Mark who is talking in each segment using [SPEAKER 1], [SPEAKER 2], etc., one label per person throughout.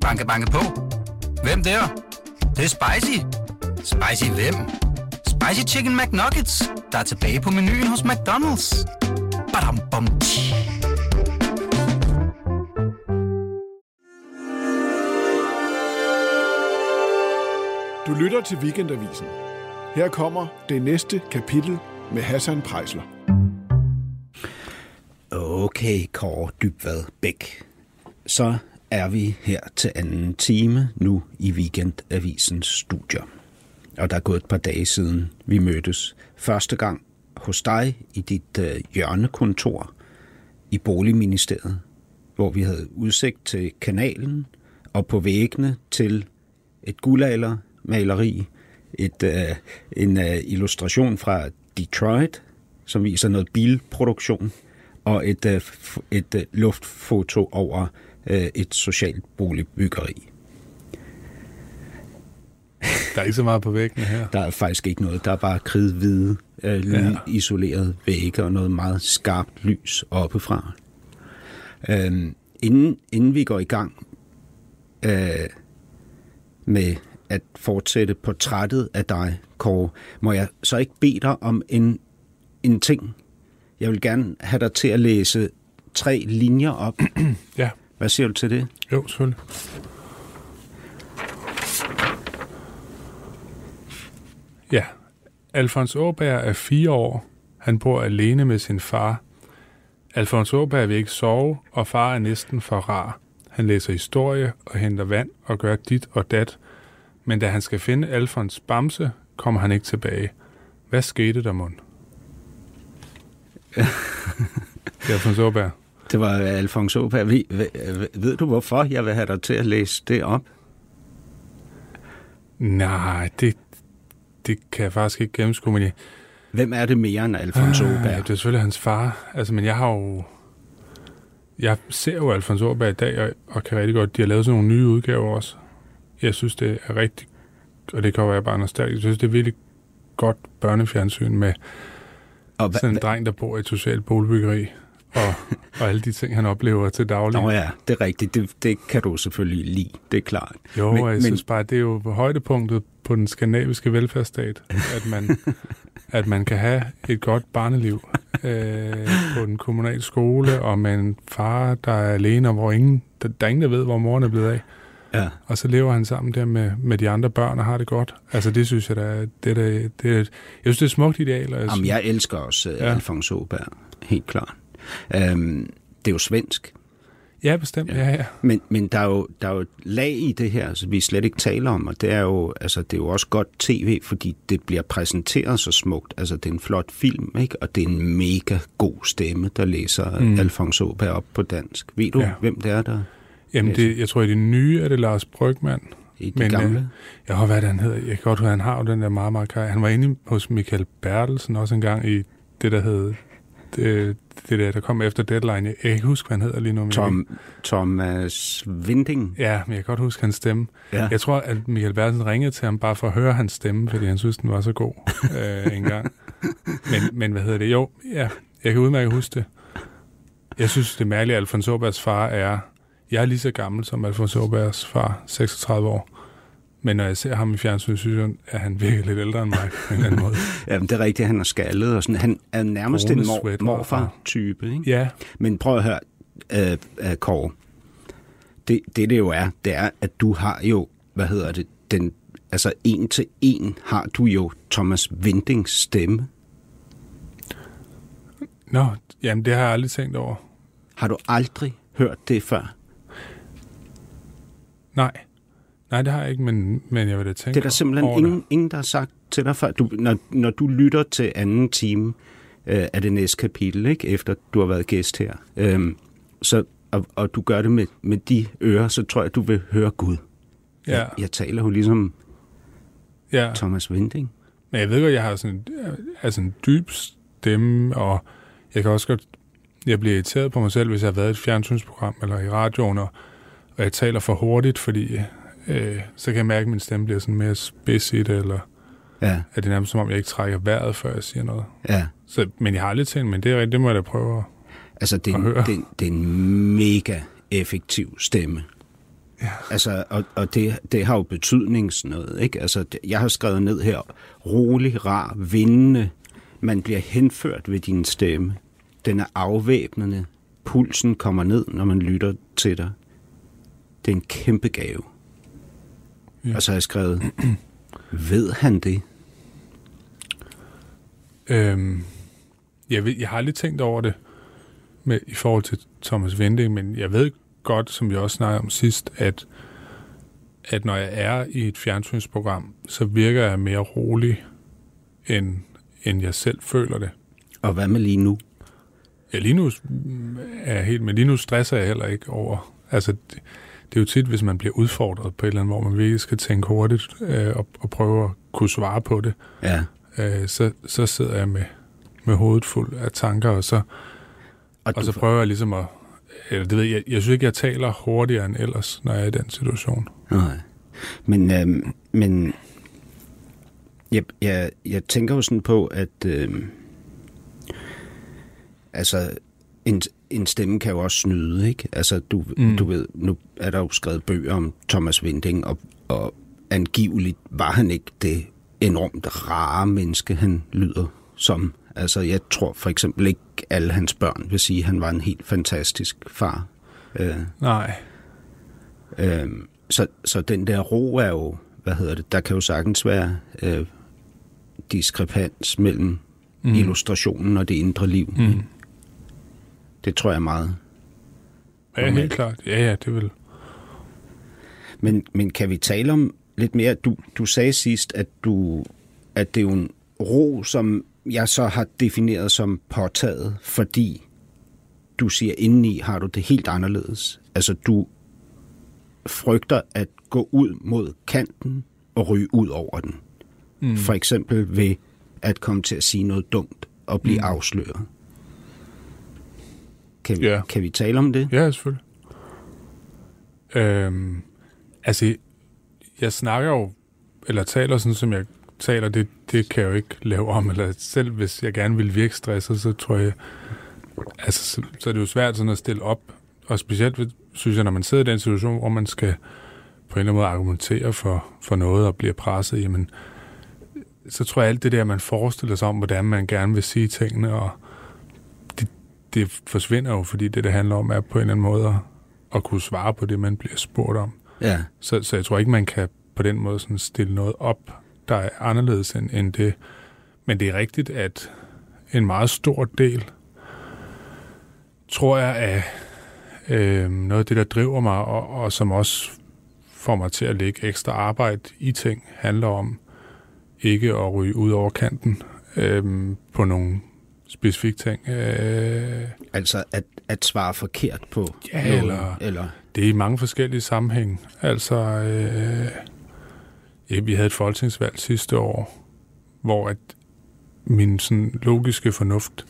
[SPEAKER 1] Banke, banke på. Hvem der? Det, det er spicy. Spicy hvem? Spicy Chicken McNuggets, der er tilbage på menuen hos McDonald's. Badum, bom, tji.
[SPEAKER 2] Du lytter til Weekendavisen. Her kommer det næste kapitel med Hassan Prejsler.
[SPEAKER 3] Okay, Kåre Dybvad Bæk. Så er vi her til anden time nu i Weekendavisens studier. Og der er gået et par dage siden, vi mødtes første gang hos dig i dit øh, hjørnekontor i Boligministeriet, hvor vi havde udsigt til kanalen og på væggene til et guldaldermaleri, et, øh, en øh, illustration fra Detroit, som viser noget bilproduktion, og et, øh, f- et øh, luftfoto over et socialt boligbyggeri.
[SPEAKER 4] Der er ikke så meget på væggene her.
[SPEAKER 3] Der er faktisk ikke noget. Der er bare kridhvide, øh, ja. isolerede vægge og noget meget skarpt lys oppefra. Øhm, inden, inden vi går i gang øh, med at fortsætte portrættet af dig, Kåre, må jeg så ikke bede dig om en, en ting? Jeg vil gerne have dig til at læse tre linjer op.
[SPEAKER 4] Ja,
[SPEAKER 3] Hvad siger du til det?
[SPEAKER 4] jo, selvfølgelig. Ja, Alfons Åberg er fire år. Han bor alene med sin far. Alfons Åberg vil ikke sove, og far er næsten for rar. Han læser historie og henter vand og gør dit og dat. Men da han skal finde Alfons Bamse, kommer han ikke tilbage. Hvad skete der, mund? Alfons Åberg.
[SPEAKER 3] Det var Alfons Åberg. Ved, ved, ved du, hvorfor jeg vil have dig til at læse det op?
[SPEAKER 4] Nej, det, det kan jeg faktisk ikke gennemskue, men jeg,
[SPEAKER 3] Hvem er det mere end Alfons
[SPEAKER 4] Ah,
[SPEAKER 3] Åberg?
[SPEAKER 4] Det er selvfølgelig hans far. Altså, men jeg har jo... Jeg ser jo Alfons Åberg i dag, og, og kan rigtig godt... De har lavet sådan nogle nye udgaver også. Jeg synes, det er rigtig... Og det kan jo være bare nostalgisk. Jeg synes, det er virkelig godt børnefjernsyn med
[SPEAKER 3] Og hva-
[SPEAKER 4] sådan en dreng, der bor i et socialt boligbyggeri. Og, og alle de ting, han oplever til daglig.
[SPEAKER 3] Nå ja, det er rigtigt. Det, det kan du selvfølgelig lide. Det er klart.
[SPEAKER 4] Jo,
[SPEAKER 3] Men-
[SPEAKER 4] men, jeg
[SPEAKER 3] men-
[SPEAKER 4] synes bare, det er jo højdepunktet på den skandinaviske velfærdsstat, at man, at man kan have et godt barneliv øh, på den kommunale skole, og med en far, der er alene, og hvor ingen, der, der er ingen, der ved, hvor moren er blevet af.
[SPEAKER 3] Ja.
[SPEAKER 4] Og så lever han sammen der med, med de andre børn og har det godt. Altså det synes jeg, er- det, er, det, er, jeg synes, det er et smukt ideal. Og jeg
[SPEAKER 3] Jamen, jeg elsker også ja.
[SPEAKER 4] Ja.
[SPEAKER 3] Alfons Åberg. Helt klart. Øhm, det er jo svensk.
[SPEAKER 4] Ja, bestemt. Ja, ja.
[SPEAKER 3] Men, men der, er jo, der er jo et lag i det her, som vi slet ikke taler om, og det er jo, altså, det er jo også godt tv, fordi det bliver præsenteret så smukt. Altså, det er en flot film, ikke? og det er en mega god stemme, der læser mm.
[SPEAKER 4] Mm.
[SPEAKER 3] Alfons Åberg op på dansk. Ved du, ja.
[SPEAKER 4] Ja.
[SPEAKER 3] hvem det er, der
[SPEAKER 4] Jamen, det, jeg tror, i det nye er det Lars Brygman.
[SPEAKER 3] i det
[SPEAKER 4] Men,
[SPEAKER 3] gamle?
[SPEAKER 4] øh, Jeg har hvad han hedder. Jeg kan godt høre, han har jo den der meget, meget. Han var inde hos Michael Bertelsen også engang i det, der hed... Det, det der, der kom efter Deadline. Jeg kan ikke huske, hvad han hedder lige nu. men
[SPEAKER 3] Tom, Thomas Vinding.
[SPEAKER 4] Ja, men jeg kan godt huske hans stemme.
[SPEAKER 3] Ja.
[SPEAKER 4] Jeg tror, at Michael Bertelsen ringede til ham bare for at høre hans stemme, fordi han synes, den var så god øh, engang. Men, men hvad hedder det? Jo, ja, jeg kan udmærket huske det. Jeg synes, det mærkelige, at Alfons Åbergs far er... Jeg er lige så gammel som Alfons Åbergs far, 36 år. Men når jeg ser ham i fjernsynet, synes jeg, at han virker lidt ældre end mig på en eller anden måde.
[SPEAKER 3] Jamen, det er rigtigt, han er skaldet og sådan. Han er nærmest
[SPEAKER 4] Brune
[SPEAKER 3] en mor, morfar-type, ikke?
[SPEAKER 4] Ja,
[SPEAKER 3] Men prøv at høre, øh, øh, Kåre. Det, det det jo er, det er, at du har jo, hvad hedder det, den, altså en til en har du jo Thomas Vindings stemme.
[SPEAKER 4] nå, jamen det har jeg aldrig tænkt over.
[SPEAKER 3] Har du aldrig hørt det før?
[SPEAKER 4] Nej, nej det har jeg ikke, men, men jeg vil da tænke
[SPEAKER 3] Det er der simpelthen ingen, ingen, der har sagt til dig før. Du, når, når du lytter til anden time øh, af det næste kapitel, ikke, efter du har været gæst her, øhm, så, og, og du gør det med, med de ører, så tror jeg, du vil høre Gud.
[SPEAKER 4] Ja,
[SPEAKER 3] Jeg, jeg taler jo ligesom
[SPEAKER 4] ja.
[SPEAKER 3] Thomas Vinding.
[SPEAKER 4] Men jeg ved godt, jeg har sådan, altså en dyb stemme, og jeg kan også godt, jeg bliver irriteret på mig selv, hvis jeg har været i et fjernsynsprogram eller i radioen, og, og jeg taler for hurtigt, fordi øh, så kan jeg mærke, at min stemme bliver sådan mere spids i det, eller
[SPEAKER 3] Ja,
[SPEAKER 4] er det nærmest som om, jeg ikke trækker vejret, før jeg siger noget.
[SPEAKER 3] ja.
[SPEAKER 4] Så, men jeg har aldrig tænkt, men det er rigtigt, det må jeg da prøve. at-
[SPEAKER 3] Altså, det er,
[SPEAKER 4] At høre.
[SPEAKER 3] det, er det er en mega effektiv stemme. Ja. Altså, og, og det, det har jo betydning sådan noget, ikke? Altså, jeg har skrevet ned her, rolig, rar, vindende, man bliver henført ved din stemme. Den er afvæbnende. Pulsen kommer ned, når man lytter til dig. Det er en kæmpe gave. Ja. Og så har jeg skrevet, ved han det?
[SPEAKER 4] Øhm, jeg, ved, jeg har aldrig tænkt over det med, i forhold til Thomas Vending, men jeg ved godt, som vi også snakkede om sidst, at, at når jeg er i et fjernsynsprogram, så virker jeg mere rolig, end, end jeg selv føler det.
[SPEAKER 3] Og hvad med lige nu?
[SPEAKER 4] Ja, lige nu er jeg helt, men lige nu stresser jeg heller ikke over. Altså, det, det er jo tit, hvis man bliver udfordret på et eller andet, hvor man virkelig skal tænke hurtigt øh, og, og prøve at kunne svare på det.
[SPEAKER 3] Ja.
[SPEAKER 4] Øh, så, så sidder jeg med, med hovedet fuld af tanker, og så, og, og så prøver jeg ligesom at... Eller det ved jeg, jeg synes ikke, jeg taler hurtigere end ellers, når jeg er i den situation.
[SPEAKER 3] Nej. Men, øh, men jeg, jeg, jeg tænker jo sådan på, at øh, altså en, en stemme kan jo også snyde, ikke? Altså, du, mm. du ved, nu er der jo skrevet bøger om Thomas Winding, og, og angiveligt var han ikke det enormt rare menneske, han lyder som. Altså, jeg tror for eksempel ikke, alle hans børn vil sige, at han var en helt fantastisk far.
[SPEAKER 4] Øh, Nej.
[SPEAKER 3] Øh, så, så den der ro er jo, hvad hedder det, der kan jo sagtens være øh, diskrepans mellem mm. illustrationen og det indre liv. Mm. Det tror jeg meget.
[SPEAKER 4] Ja, normalt. helt klart. Ja, ja, det vil.
[SPEAKER 3] Men, men kan vi tale om lidt mere? Du, du sagde sidst, at, du, at det er jo en ro, som jeg så har defineret som påtaget, fordi du siger, indeni har du det helt anderledes. Altså, du frygter at gå ud mod kanten og ryge ud over den. Mm. For eksempel ved at komme til at sige noget dumt og blive mm. afsløret. Kan, vi, ja. kan vi tale om det?
[SPEAKER 4] Ja, selvfølgelig. Øhm, altså, jeg snakker jo, eller taler sådan, som jeg taler, det, det kan jeg jo ikke lave om. Eller selv hvis jeg gerne vil virke stresset, så tror jeg, altså, så, så er det jo svært sådan at stille op. Og specielt, synes jeg, når man sidder i den situation, hvor man skal på en eller anden måde argumentere for, for noget og bliver presset, jamen, så tror jeg alt det der, man forestiller sig om, hvordan man gerne vil sige tingene, og det, det forsvinder jo, fordi det, det handler om, er på en eller anden måde at kunne svare på det, man bliver spurgt om.
[SPEAKER 3] Ja.
[SPEAKER 4] Så, så jeg tror ikke, man kan på den måde sådan stille noget op, der er anderledes end, end det. Men det er rigtigt, at en meget stor del, tror jeg, af øh, noget af det, der driver mig, og, og som også får mig til at lægge ekstra arbejde i ting, handler om ikke at ryge ud over kanten øh, på nogle specifikke ting. Øh,
[SPEAKER 3] altså at, at svare forkert på
[SPEAKER 4] ja, noget, eller, eller... Det er i mange forskellige sammenhænge. Altså, øh, ja, vi havde et folketingsvalg sidste år, hvor at min sådan, logiske fornuft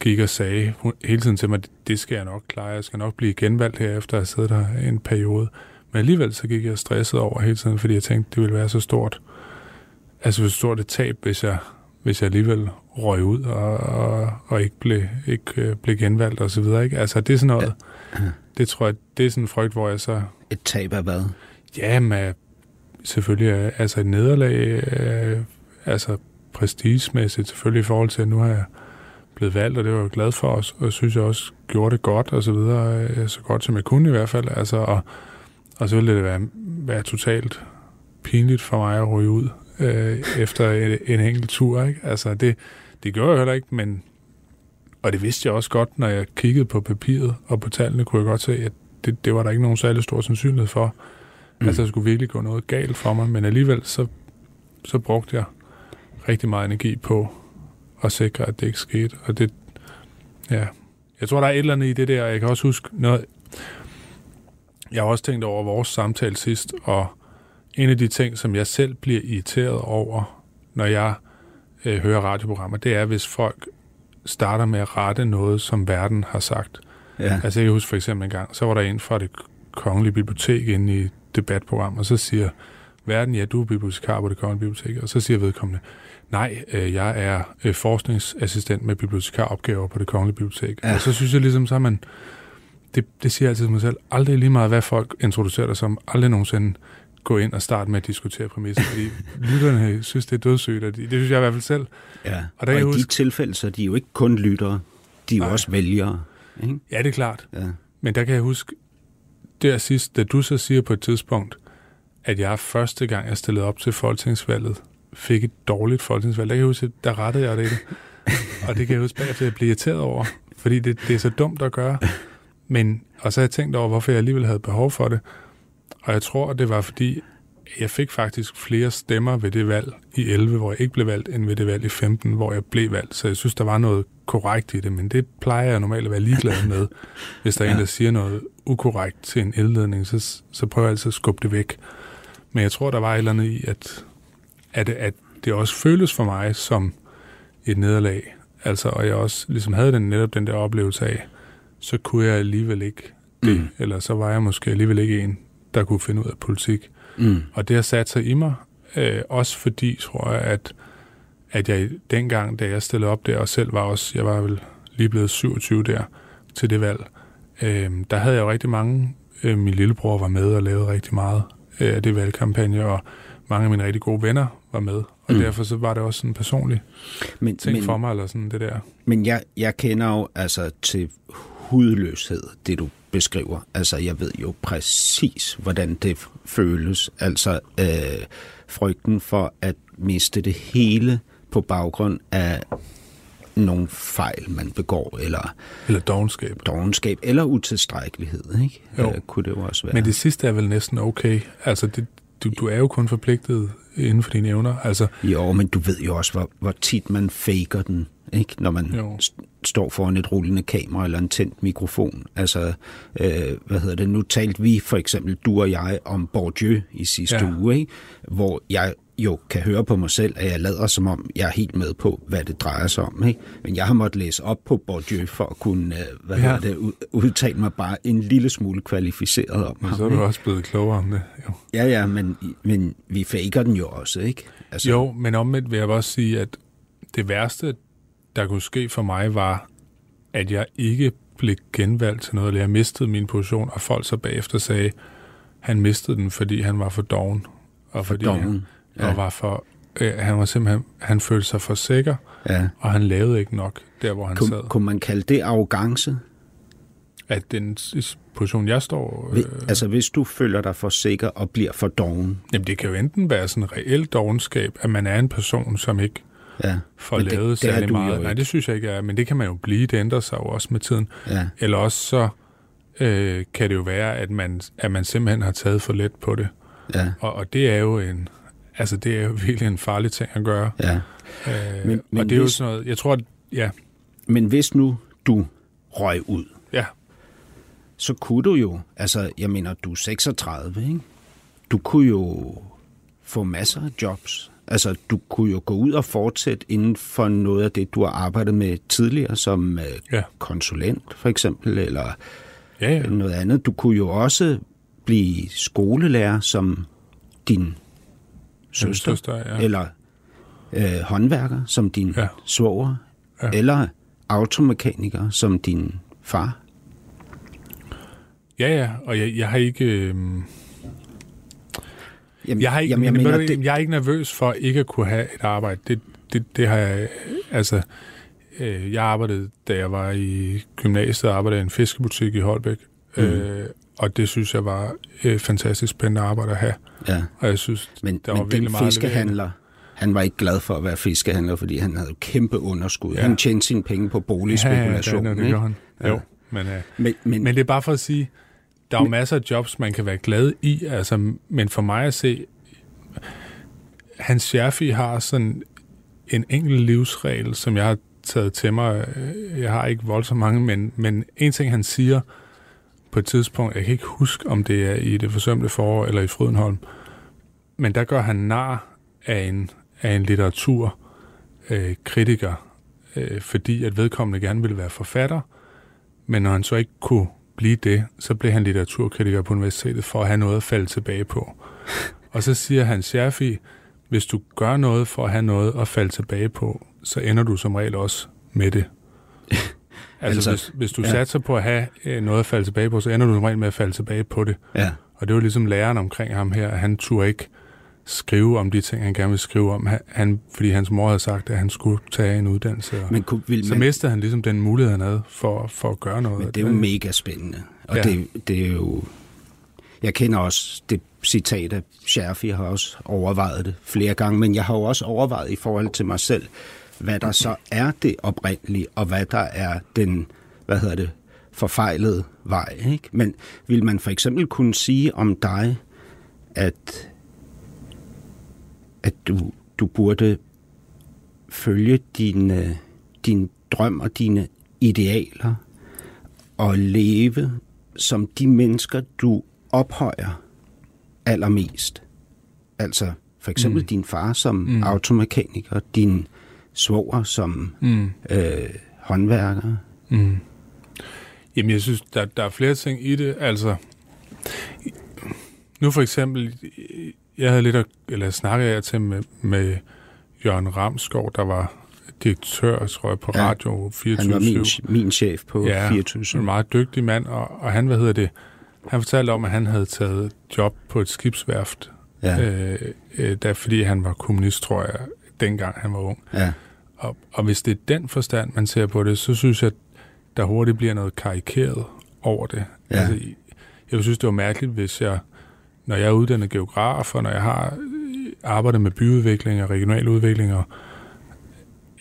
[SPEAKER 4] gik og sagde hele tiden til mig, det skal jeg nok klare, jeg skal nok blive genvalgt her, efter at have siddet der en periode. Men alligevel så gik jeg stresset over hele tiden, fordi jeg tænkte, det ville være så stort, altså så stort et tab, hvis jeg, hvis jeg alligevel røg ud og, og, og ikke, blev, ikke øh, blev genvalgt og så videre. Ikke? Altså det er sådan noget, ja. det tror jeg, det er sådan en frygt, hvor jeg så...
[SPEAKER 3] Et tab af hvad?
[SPEAKER 4] Ja, med selvfølgelig altså et nederlag, øh, altså prestigemæssigt selvfølgelig i forhold til, at nu har jeg blevet valgt, og det var jeg glad for os, og synes jeg også gjorde det godt og så videre, øh, så godt som jeg kunne i hvert fald, altså, og, og så ville det være, være totalt pinligt for mig at ryge ud øh, efter en, en enkelt tur, ikke? Altså, det, det gjorde jeg heller ikke, men og det vidste jeg også godt, når jeg kiggede på papiret og på tallene, kunne jeg godt se, at det, det var der ikke nogen særlig stor sandsynlighed for. Mm. Altså, der skulle virkelig gå noget galt for mig, men alligevel så, så brugte jeg rigtig meget energi på at sikre, at det ikke skete. Og det, ja, jeg tror, der er et eller andet i det der. Jeg kan også huske noget, jeg har også tænkt over vores samtale sidst, og en af de ting, som jeg selv bliver irriteret over, når jeg øh, hører radioprogrammer, det er, hvis folk starter med at rette noget, som verden har sagt. Ja. Altså jeg husker for eksempel en gang, så var der en fra det kongelige bibliotek inde i debatprogram, og så siger verden, ja, du er bibliotekar på det kongelige bibliotek, og så siger vedkommende, nej, øh, jeg er øh, forskningsassistent med bibliotekaropgaver på det kongelige bibliotek. Ja. Og så synes jeg ligesom, så man, det, det siger jeg altid til mig selv, aldrig lige meget, hvad folk introducerer dig som, aldrig nogensinde gå ind og starte med at diskutere præmisser, fordi lytterne synes, det er dødssygt, og de, det synes jeg i hvert fald selv.
[SPEAKER 3] Ja,
[SPEAKER 4] Og der
[SPEAKER 3] og
[SPEAKER 4] jeg
[SPEAKER 3] i de
[SPEAKER 4] huske-
[SPEAKER 3] tilfælde, så er de jo ikke kun lyttere, de er jo
[SPEAKER 4] Nej.
[SPEAKER 3] også vælgere. Ikke?
[SPEAKER 4] Ja, det er klart.
[SPEAKER 3] Ja.
[SPEAKER 4] Men der kan jeg huske, der sidst, da du så siger på et tidspunkt, at jeg første gang, jeg stillede op til folketingsvalget, fik et dårligt folketingsvalg. Der kan jeg huske, der rettede jeg det. og det kan jeg huske bagefter, at jeg blev irriteret over, fordi det, det er så dumt at gøre. Men, og så har jeg tænkt over, hvorfor jeg alligevel havde behov for det. Og jeg tror, det var fordi, jeg fik faktisk flere stemmer ved det valg i 11, hvor jeg ikke blev valgt, end ved det valg i 15, hvor jeg blev valgt. Så jeg synes, der var noget korrekt i det, men det plejer jeg normalt at være ligeglad med. Hvis der er en,
[SPEAKER 3] Ja.
[SPEAKER 4] der siger noget ukorrekt til en elledning, så, så prøver jeg altid at skubbe det væk. Men jeg tror, der var et eller andet i, at, at, at det også føles for mig som et nederlag. Altså, og jeg også ligesom havde den, netop den der oplevelse af, så kunne jeg alligevel ikke det, mm. eller så var jeg måske alligevel ikke en, der kunne finde ud af politik.
[SPEAKER 3] Mm.
[SPEAKER 4] Og det har sat sig i mig, øh, også fordi, tror jeg, at, at jeg dengang, da jeg stillede op der, og selv var også, jeg var vel lige blevet 27 der til det valg, øh, der havde jeg jo rigtig mange, øh, min lillebror var med og lavede rigtig meget øh, af det valgkampagne, og mange af mine rigtig gode venner var med, og
[SPEAKER 3] Mm.
[SPEAKER 4] derfor så var det også en personlig
[SPEAKER 3] Men,
[SPEAKER 4] ting
[SPEAKER 3] men,
[SPEAKER 4] for mig, eller sådan det der.
[SPEAKER 3] men jeg, jeg kender jo altså til hudløshed, det du beskriver. Altså, jeg ved jo præcis, hvordan det føles. Altså, øh, frygten for at miste det hele på baggrund af nogle fejl, man begår, eller
[SPEAKER 4] Eller dogenskab.
[SPEAKER 3] dogenskab, eller utilstrækkelighed, ikke?
[SPEAKER 4] Jo.
[SPEAKER 3] Øh, kunne det jo også være.
[SPEAKER 4] Men det sidste er vel næsten okay. Altså, det, du, du er jo kun forpligtet inden for dine evner. Altså,
[SPEAKER 3] Jo, men du ved jo også, hvor, hvor tit man faker den, ikke? når man
[SPEAKER 4] Jo.
[SPEAKER 3] st- står foran et rullende kamera eller en tændt mikrofon. Altså, øh, hvad hedder det? Nu talte vi for eksempel, du og jeg, om Bourdieu i sidste
[SPEAKER 4] Ja.
[SPEAKER 3] uge, ikke? hvor jeg jo kan høre på mig selv, at jeg lader som om, jeg er helt med på, hvad det drejer sig om. Ikke? Men jeg har måttet læse op på Bourdieu for at kunne øh, hvad
[SPEAKER 4] Ja.
[SPEAKER 3] det, ud- udtale mig bare en lille smule kvalificeret om
[SPEAKER 4] men
[SPEAKER 3] ham.
[SPEAKER 4] så er du
[SPEAKER 3] ikke?
[SPEAKER 4] også blevet klogere om det. Jo.
[SPEAKER 3] Ja, ja, men, men vi faker den jo også, ikke? Altså,
[SPEAKER 4] Jo, men omvendt vil jeg også sige, at det værste, der kunne ske for mig, var, at jeg ikke blev genvalgt til noget, eller jeg mistede min position, og folk så bagefter sagde, han mistede den, fordi han var for doven. Og fordi
[SPEAKER 3] doven,
[SPEAKER 4] Han,
[SPEAKER 3] ja.
[SPEAKER 4] og var for, øh, han var simpelthen, han følte sig for sikker,
[SPEAKER 3] Ja.
[SPEAKER 4] og han lavede ikke nok der, hvor han
[SPEAKER 3] Kun,
[SPEAKER 4] sad.
[SPEAKER 3] kunne man kalde det arrogance?
[SPEAKER 4] At den position, jeg står...
[SPEAKER 3] Øh. Altså hvis du føler dig for sikker og bliver for doven.
[SPEAKER 4] jamen, det kan jo enten være sådan en reelt dogenskab, at man er en person, som ikke
[SPEAKER 3] Ja.
[SPEAKER 4] får
[SPEAKER 3] det-
[SPEAKER 4] lavet
[SPEAKER 3] det
[SPEAKER 4] særlig
[SPEAKER 3] jo
[SPEAKER 4] meget. Nej, det synes jeg ikke er, men det kan man jo blive. Det ændrer sig jo også med tiden.
[SPEAKER 3] ja.
[SPEAKER 4] Eller også så øh, kan det jo være, at man, at man simpelthen har taget for let på det.
[SPEAKER 3] Ja.
[SPEAKER 4] Og, og det er jo en... Altså, det er jo virkelig en farlig ting at gøre.
[SPEAKER 3] ja.
[SPEAKER 4] Øh,
[SPEAKER 3] Men-
[SPEAKER 4] men, og det er jo sådan noget... Jeg tror, at... Ja,
[SPEAKER 3] Men hvis nu du røg ud,
[SPEAKER 4] ja.
[SPEAKER 3] så kunne du jo, altså jeg mener, du er 36, ikke? Du kunne jo få masser af jobs. Altså du kunne jo gå ud og fortsætte inden for noget af det, du har arbejdet med tidligere, som øh,
[SPEAKER 4] Ja.
[SPEAKER 3] konsulent for eksempel, eller
[SPEAKER 4] Ja, ja.
[SPEAKER 3] noget andet. Du kunne jo også blive skolelærer som din søster,
[SPEAKER 4] søster, ja.
[SPEAKER 3] eller øh, håndværker som din
[SPEAKER 4] Ja.
[SPEAKER 3] svoger,
[SPEAKER 4] ja.
[SPEAKER 3] eller automekaniker som din far.
[SPEAKER 4] Ja, ja. Og jeg, jeg har ikke... Øh,
[SPEAKER 3] Jamen,
[SPEAKER 4] jeg, har ikke
[SPEAKER 3] jamen, jeg
[SPEAKER 4] men,
[SPEAKER 3] mener,
[SPEAKER 4] det,
[SPEAKER 3] det,
[SPEAKER 4] jeg er ikke nervøs for ikke at kunne have et arbejde. Det, det, det har jeg... Altså, øh, jeg arbejdede, da jeg var i gymnasiet, arbejdede i en fiskebutik i Holbæk. Mm. Øh, og det synes jeg var et fantastisk spændende arbejde at have.
[SPEAKER 3] ja.
[SPEAKER 4] Og jeg synes,
[SPEAKER 3] Men,
[SPEAKER 4] der var
[SPEAKER 3] men
[SPEAKER 4] virkelig
[SPEAKER 3] den
[SPEAKER 4] meget
[SPEAKER 3] fiskehandler, han var ikke glad for at være fiskehandler, fordi han havde kæmpe underskud.
[SPEAKER 4] Ja.
[SPEAKER 3] Ja. Han tjente sine penge på boligspekulation.
[SPEAKER 4] Ja, ja, det, det
[SPEAKER 3] ikke?
[SPEAKER 4] gjorde han.
[SPEAKER 3] Ja.
[SPEAKER 4] Jo, men, øh,
[SPEAKER 3] men, men
[SPEAKER 4] men det er bare for at sige, der er jo masser af jobs, man kan være glad i, altså, men for mig at se, Hans Scherfi har sådan en enkelt livsregel, som jeg har taget til mig. Jeg har ikke voldsomt mange, men, men en ting, han siger på et tidspunkt, jeg kan ikke huske, om det er i det forsømte forår eller i Frydenholm, men der gør han nar af en, af en litteraturkritiker, øh, kritiker, øh, fordi at vedkommende gerne ville være forfatter, men når han så ikke kunne blive det, så blev han litteraturkritiker på universitetet for at have noget at falde tilbage på. Og så siger han, Scherfi, hvis du gør noget for at have noget at falde tilbage på, så ender du som regel også med det. Altså, altså hvis, hvis du ja. satser på at have øh, noget at falde tilbage på, så ender du som regel med at falde tilbage på det.
[SPEAKER 3] Ja.
[SPEAKER 4] Og det var ligesom læreren omkring ham her, at han turde ikke skrive om de ting, han gerne ville skrive om, han, fordi hans mor havde sagt, at han skulle tage en uddannelse. Og
[SPEAKER 3] men kunne, vil,
[SPEAKER 4] så mistede han ligesom den mulighed, han havde for, for at gøre noget.
[SPEAKER 3] Men det er jo mega spændende. Og
[SPEAKER 4] Ja.
[SPEAKER 3] det, det er jo... Jeg kender også det citat af Scherf, jeg har også overvejet det flere gange, men jeg har jo også overvejet i forhold til mig selv, hvad der så er det oprindelige, og hvad der er den, hvad hedder det, forfejlede vej. Ikke? Men vil man for eksempel kunne sige om dig, at, at du, du burde følge din, din drøm og dine idealer, og leve som de mennesker, du ophøjer allermest. Altså for eksempel mm. din far som mm. automekaniker, din svoger som
[SPEAKER 4] Mm.
[SPEAKER 3] øh, håndværker.
[SPEAKER 4] Mm. Jamen, jeg synes, der, der er flere ting i det. Altså, nu for eksempel, jeg havde lidt, at, eller snakkede jeg til med, med Jørgen Ramskov, der var direktør, tror jeg, på
[SPEAKER 3] Ja,
[SPEAKER 4] Radio 24
[SPEAKER 3] Han var min, min chef på
[SPEAKER 4] ja,
[SPEAKER 3] 24
[SPEAKER 4] en meget dygtig mand, og, og han, hvad hedder det, han fortalte om, at han havde taget job på et skibsværft,
[SPEAKER 3] Ja,
[SPEAKER 4] øh, øh, der, fordi han var kommunist, tror jeg, dengang han var ung.
[SPEAKER 3] ja,
[SPEAKER 4] Og, og hvis det er den forstand, man ser på det, så synes jeg, at der hurtigt bliver noget karikeret over det.
[SPEAKER 3] Ja.
[SPEAKER 4] Altså, jeg synes, det var mærkeligt, hvis jeg, når jeg er uddannet geograf, og når jeg har arbejdet med byudvikling og regional udvikling, og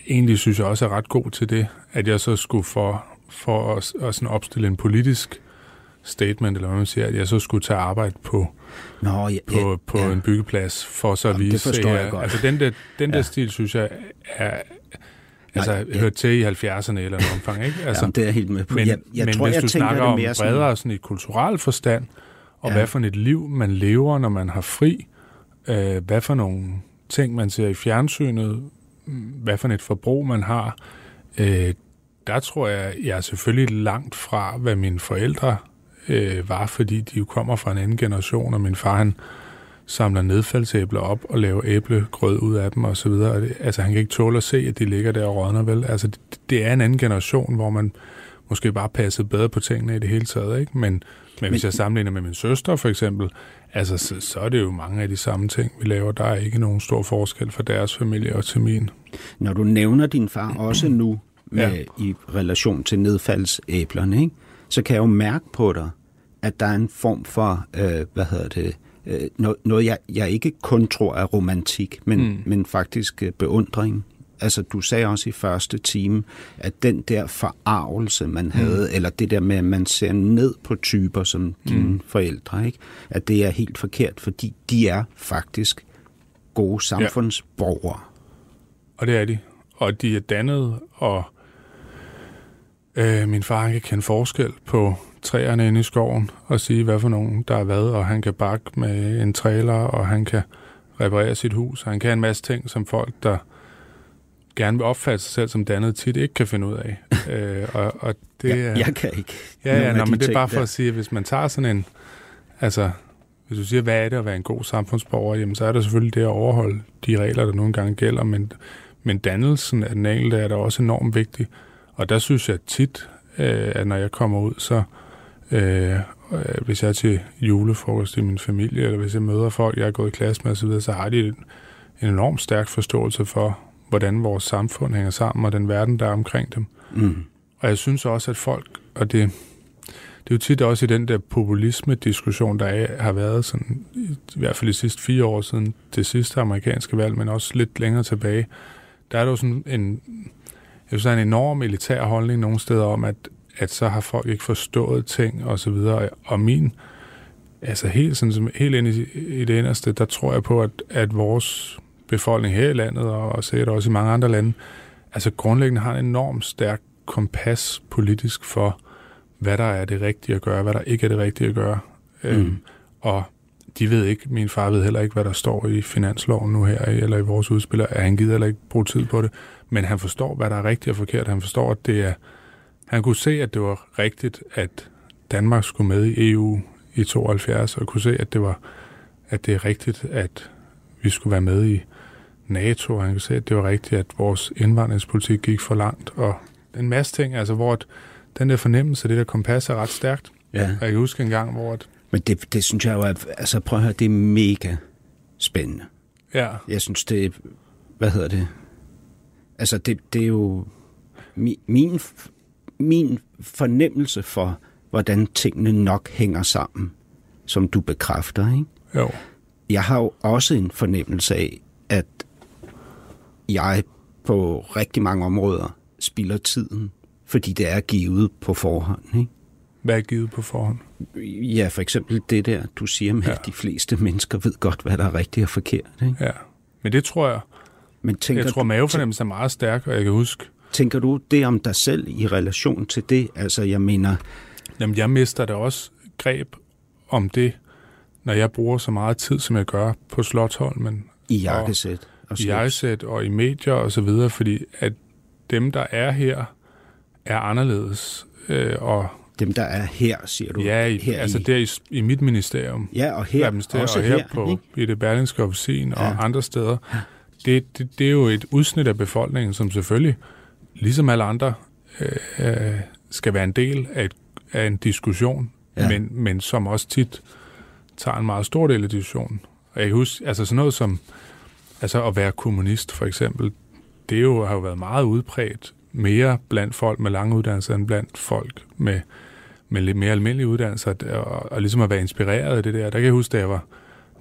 [SPEAKER 4] egentlig synes jeg også er ret god til det, at jeg så skulle for, for at, at sådan opstille en politisk statement, eller hvad man siger, at jeg så skulle tage arbejde på,
[SPEAKER 3] Nå, ja,
[SPEAKER 4] på,
[SPEAKER 3] ja,
[SPEAKER 4] på
[SPEAKER 3] ja.
[SPEAKER 4] en byggeplads, for så at
[SPEAKER 3] Jamen, det
[SPEAKER 4] vise,
[SPEAKER 3] forstår jeg
[SPEAKER 4] at-
[SPEAKER 3] godt.
[SPEAKER 4] altså den der, den der
[SPEAKER 3] Ja.
[SPEAKER 4] stil, synes jeg, er, altså,
[SPEAKER 3] Nej, ja.
[SPEAKER 4] hørt til i 70'erne eller noget omfang, ikke? Altså,
[SPEAKER 3] Jamen, det er jeg helt med på.
[SPEAKER 4] men,
[SPEAKER 3] jeg, jeg
[SPEAKER 4] men
[SPEAKER 3] tror,
[SPEAKER 4] hvis
[SPEAKER 3] jeg
[SPEAKER 4] du snakker
[SPEAKER 3] det
[SPEAKER 4] om
[SPEAKER 3] mere sådan,
[SPEAKER 4] bredere sådan i kulturel forstand, og
[SPEAKER 3] Ja.
[SPEAKER 4] hvad for et liv man lever, når man har fri, øh, hvad for nogle ting, man ser i fjernsynet, hvad for et forbrug man har, øh, der tror jeg, jeg er selvfølgelig langt fra, hvad mine forældre øh, var, fordi de jo kommer fra en anden generation, og min far, han samler nedfaldsæbler op og laver æblegrød ud af dem og så videre. Altså, han kan ikke tåle at se, at de ligger der og rådner, vel? Altså, det, det er en anden generation, hvor man måske bare passede bedre på tingene i det hele taget, ikke? Men, men hvis jeg sammenligner med min søster, for eksempel, altså, så, så er det jo mange af de samme ting, vi laver. Der er ikke nogen stor forskel fra deres familie og til min.
[SPEAKER 3] Når du nævner din far også nu med,
[SPEAKER 4] Ja.
[SPEAKER 3] ja. i relation til nedfaldsæblerne, ikke? så kan jeg jo mærke på dig, at der er en form for, øh, hvad hedder det, øh, noget, noget jeg, jeg ikke kun tror er romantik, men,
[SPEAKER 4] mm.
[SPEAKER 3] men faktisk øh, beundring. Altså, du sagde også i første time, at den der forarvelse, man havde, eller det der med, at man ser ned på typer som dine
[SPEAKER 4] Mm.
[SPEAKER 3] mm. forældre, ikke? at det er helt forkert, fordi de er faktisk gode samfundsborgere.
[SPEAKER 4] Og det er de. Og de er dannet, og øh, min far kan kende forskel på træerne inde i skoven og sige, hvad for nogen der er hvad, og han kan bakke med en trailer, og han kan reparere sit hus. Han kan en masse ting, som folk, der gerne vil opfatte sig selv som dannet, tit ikke kan finde ud af. øh, og, og det er...
[SPEAKER 3] jeg, jeg kan ikke.
[SPEAKER 4] Ja, ja, nå, men det er bare for
[SPEAKER 3] der.
[SPEAKER 4] at sige, at hvis man tager sådan en, altså, hvis du siger, hvad er det at være en god samfundsborger, jamen så er der selvfølgelig det at overholde de regler, der nogle gange gælder, men, men dannelsen af den enkelte er da også enormt vigtig. Og der synes jeg tit, øh, at når jeg kommer ud, så øh, øh, hvis jeg er til julefrokost i min familie, eller hvis jeg møder folk, jeg er gået i klasse med osv., så har de en, en enormt stærk forståelse for, hvordan vores samfund hænger sammen, og den verden, der er omkring dem.
[SPEAKER 3] Mm.
[SPEAKER 4] Og jeg synes også, at folk, og det, det er jo tit også i den der populisme-diskussion, der er, har været sådan, i, hvert fald de sidste fire år siden det sidste amerikanske valg, men også lidt længere tilbage, der er der jo sådan en, jeg synes, der er en enorm elitær holdning nogle steder om, at, at så har folk ikke forstået ting og så videre. Og min, altså helt, sådan, helt ind i, i det inderste, der tror jeg på, at, at vores befolkning her i landet, og, og sikkert også i mange andre lande, altså grundlæggende har en enormt stærk kompas politisk for, hvad der er det rigtige at gøre, hvad der ikke er det rigtige at gøre. Mm. Øhm, og de ved ikke, min far ved heller ikke, hvad der står i finansloven nu her, eller i vores udspil, og han gider heller ikke bruge tid på det, men han forstår, hvad der er rigtigt og forkert. Han forstår, at det er, han kunne se, at det var rigtigt, at Danmark skulle med i EU i 72, og kunne se, at det var, at det er rigtigt, at vi skulle være med i NATO, og han kunne se, at det var rigtigt, at vores indvandringspolitik gik for langt, og en masse ting, altså hvor at den der fornemmelse, det der kompas er ret stærkt.
[SPEAKER 3] Ja.
[SPEAKER 4] Og jeg kan huske en gang, hvor at,
[SPEAKER 3] Men det, det synes jeg jo er, altså prøv at høre, det er mega spændende.
[SPEAKER 4] ja,
[SPEAKER 3] Jeg synes, det er, hvad hedder det? Altså, det, det er jo mi, min, min fornemmelse for, hvordan tingene nok hænger sammen, som du bekræfter, ikke?
[SPEAKER 4] jo,
[SPEAKER 3] Jeg har jo også en fornemmelse af, at jeg på rigtig mange områder spilder tiden, fordi det er givet på forhånd, ikke?
[SPEAKER 4] hvad er givet på forhånd?
[SPEAKER 3] Ja, for eksempel det der, du siger med,
[SPEAKER 4] Ja.
[SPEAKER 3] at de fleste mennesker ved godt, hvad der er rigtigt og forkert. Ikke?
[SPEAKER 4] Ja, men det tror jeg,
[SPEAKER 3] Men tænker,
[SPEAKER 4] jeg tror
[SPEAKER 3] du,
[SPEAKER 4] mavefornemmelsen er meget stærk, og jeg kan huske,
[SPEAKER 3] tænker du det om dig selv i relation til det? Altså, jeg mener,
[SPEAKER 4] Jamen, jeg mister da også greb om det, når jeg bruger så meget tid, som jeg gør på Slottholmen,
[SPEAKER 3] i jakkesæt og
[SPEAKER 4] i jakkesæt og i medier og så videre, fordi at dem, der er her, er anderledes. Øh, og
[SPEAKER 3] Dem, der er her, siger du.
[SPEAKER 4] ja, i,
[SPEAKER 3] her
[SPEAKER 4] altså
[SPEAKER 3] i,
[SPEAKER 4] der i, i mit ministerium,
[SPEAKER 3] ja, og her,
[SPEAKER 4] ministerium,
[SPEAKER 3] også
[SPEAKER 4] og her,
[SPEAKER 3] her,
[SPEAKER 4] på,
[SPEAKER 3] ikke?
[SPEAKER 4] i det berlingske officin og
[SPEAKER 3] Ja.
[SPEAKER 4] andre steder, det, det, det er jo et udsnit af befolkningen, som selvfølgelig, ligesom alle andre, øh, øh, skal være en del af, et, af en diskussion,
[SPEAKER 3] Ja.
[SPEAKER 4] ja. men, men som også tit tager en meget stor del af diskussionen. Og jeg kan huske, altså sådan noget som altså at være kommunist for eksempel, det er jo, har jo været meget udbredt mere blandt folk med lange uddannelser end blandt folk med, med lidt mere almindelige uddannelser, og, og ligesom at være inspireret af det der. Der kan jeg huske, da jeg var,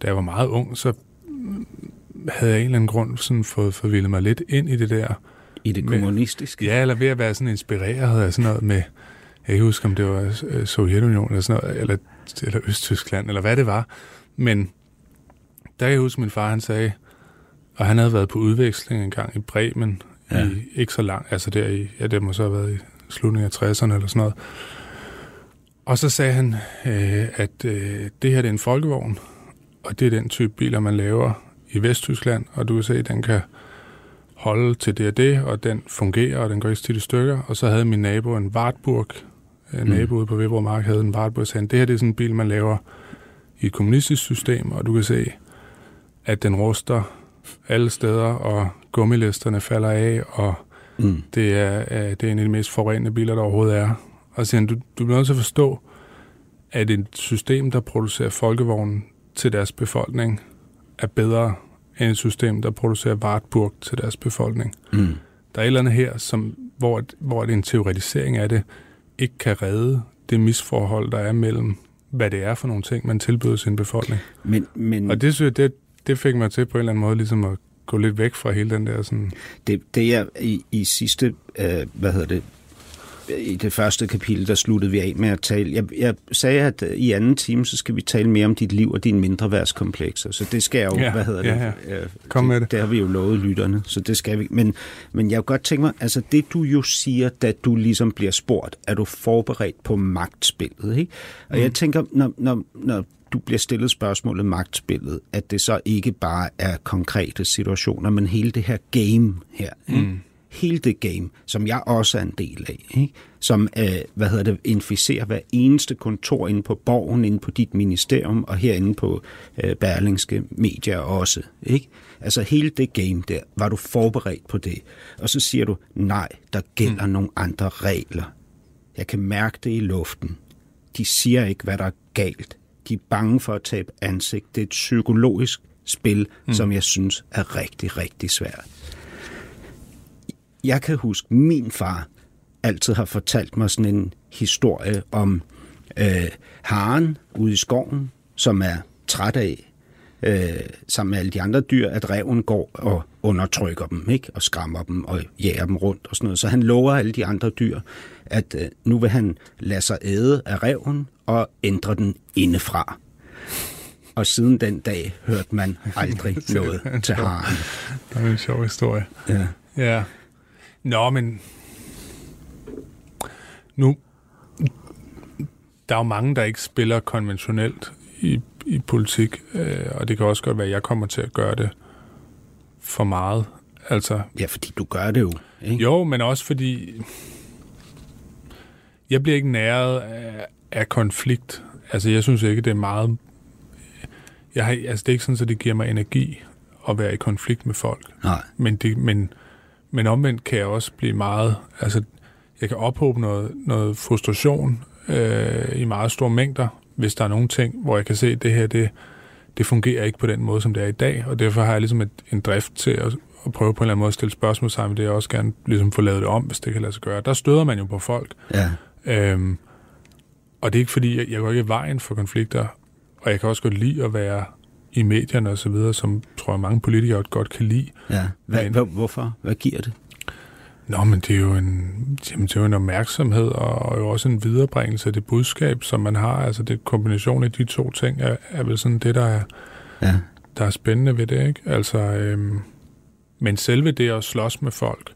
[SPEAKER 4] da jeg var meget ung, så havde jeg en eller anden grund sådan fået forvildet mig lidt ind i det der.
[SPEAKER 3] I det
[SPEAKER 4] med-
[SPEAKER 3] kommunistiske.
[SPEAKER 4] Ja, eller ved at være sådan inspireret af sådan noget med, jeg kan huske, om det var øh, Sovjetunionen eller sådan noget, eller, eller Østtyskland, eller hvad det var. Men der kan jeg huske, min far han sagde, og han havde været på udveksling en gang i Bremen,
[SPEAKER 3] Ja.
[SPEAKER 4] i ikke så lang, altså der i, ja, det må så have været i slutningen af 60'erne eller sådan noget. Og så sagde han, øh, at øh, det her det er en folkevogn, og det er den type biler, man laver i Vesttyskland, og du kan se, at den kan holde til det og det, og den fungerer, og den går ikke tit i stykker. Og så havde min nabo en Wartburg, en
[SPEAKER 3] Mm.
[SPEAKER 4] nabo ude på Vibro Mark havde en Wartburg, og sagde, det her det er sådan en bil, man laver i et kommunistisk system, og du kan se, at den ruster alle steder, og gummilisterne falder af, og
[SPEAKER 3] Mm.
[SPEAKER 4] det er, øh, det er en af de mest forurenende biler, der overhovedet er. Og siger du, du bliver nødt til at forstå, at et system, der producerer folkevognen til deres befolkning, er bedre end et system, der producerer Wartburg til deres befolkning.
[SPEAKER 3] Mm.
[SPEAKER 4] Der er et eller andet her, som, hvor, hvor en teoretisering af det ikke kan redde det misforhold, der er mellem, hvad det er for nogle ting, man tilbyder sin befolkning.
[SPEAKER 3] Men, men
[SPEAKER 4] Og det, synes jeg, det, det fik mig til på en eller anden måde ligesom at gå lidt væk fra hele den der sådan...
[SPEAKER 3] det, det er i, i sidste, øh, hvad hedder det, i det første kapitel, der sluttede vi af med at tale. Jeg, jeg sagde, at i anden time, så skal vi tale mere om dit liv og dine mindre værtskomplekser. Så det skal jeg jo,
[SPEAKER 4] Ja,
[SPEAKER 3] hvad hedder
[SPEAKER 4] ja,
[SPEAKER 3] det? Øh,
[SPEAKER 4] Kom med det.
[SPEAKER 3] Det har vi jo lovet lytterne, så det skal vi. Men, men jeg kunne godt tænke mig, altså det du jo siger, da du ligesom bliver spurgt, er du forberedt på magtspillet, ikke? Og mm. jeg tænker, når, når, når du bliver stillet spørgsmålet magtspillet, at det så ikke bare er konkrete situationer, men hele det her game her, ikke? Mm hele det game, som jeg også er en del af, ikke? som øh, hvad hedder det, inficerer hver eneste kontor inde på borgen, inde på dit ministerium og herinde på øh, Berlingske Medier også. Ikke? Altså hele det game der, var du forberedt på det? Og så siger du, nej, der gælder mm. nogle andre regler. Jeg kan mærke det i luften. De siger ikke, hvad der er galt. De er bange for at tabe ansigt. Det er et psykologisk spil, mm. som jeg synes er rigtig, rigtig svært. Jeg kan huske, min far altid har fortalt mig sådan en historie om øh, haren ude i skoven, som er træt af, øh, sammen med alle de andre dyr, at reven går og undertrykker dem, ikke? og skræmmer dem og jager dem rundt og sådan noget. Så han lover alle de andre dyr, at øh, nu vil han lade sig æde af reven og ændre den indefra. Og siden den dag hørte man aldrig noget til haren.
[SPEAKER 4] Det er en sjov historie.
[SPEAKER 3] Ja.
[SPEAKER 4] Ja. Nå, men nu, der er jo mange, der ikke spiller konventionelt i, i politik, øh, og det kan også godt være, at jeg kommer til at gøre det for meget. Altså,
[SPEAKER 3] ja, fordi du gør det jo. Ikke?
[SPEAKER 4] jo, men også fordi jeg bliver ikke næret af, af konflikt. Altså, jeg synes ikke, det er meget... Jeg har, altså, det er ikke sådan, at det giver mig energi at være i konflikt med folk.
[SPEAKER 3] Nej.
[SPEAKER 4] Men, det, men, men omvendt kan jeg også blive meget... Altså, det kan ophobe noget, noget frustration øh, i meget store mængder, hvis der er nogle ting, hvor jeg kan se, at det her, det, det fungerer ikke på den måde, som det er i dag, og derfor har jeg ligesom et, en drift til at, at prøve på en eller anden måde at stille spørgsmål sammen, det jeg også gerne ligesom få lavet det om, hvis det kan lade sig gøre. Der støder man jo på folk.
[SPEAKER 3] Ja.
[SPEAKER 4] Øhm, og det er ikke fordi, jeg, jeg går ikke i vejen for konflikter, og jeg kan også godt lide at være i medierne og så videre, som tror jeg mange politikere godt kan lide.
[SPEAKER 3] ja. Hvad,
[SPEAKER 4] Men-
[SPEAKER 3] hvor, hvorfor? Hvad giver det?
[SPEAKER 4] Nå, men det er jo en, jamen, det er jo en opmærksomhed og, og jo også en viderebringelse af det budskab, som man har. Altså det kombination af de to ting er, er vel sådan det, der er,
[SPEAKER 3] Ja.
[SPEAKER 4] der er spændende ved det, ikke? Altså, øhm, men selve det at slås med folk,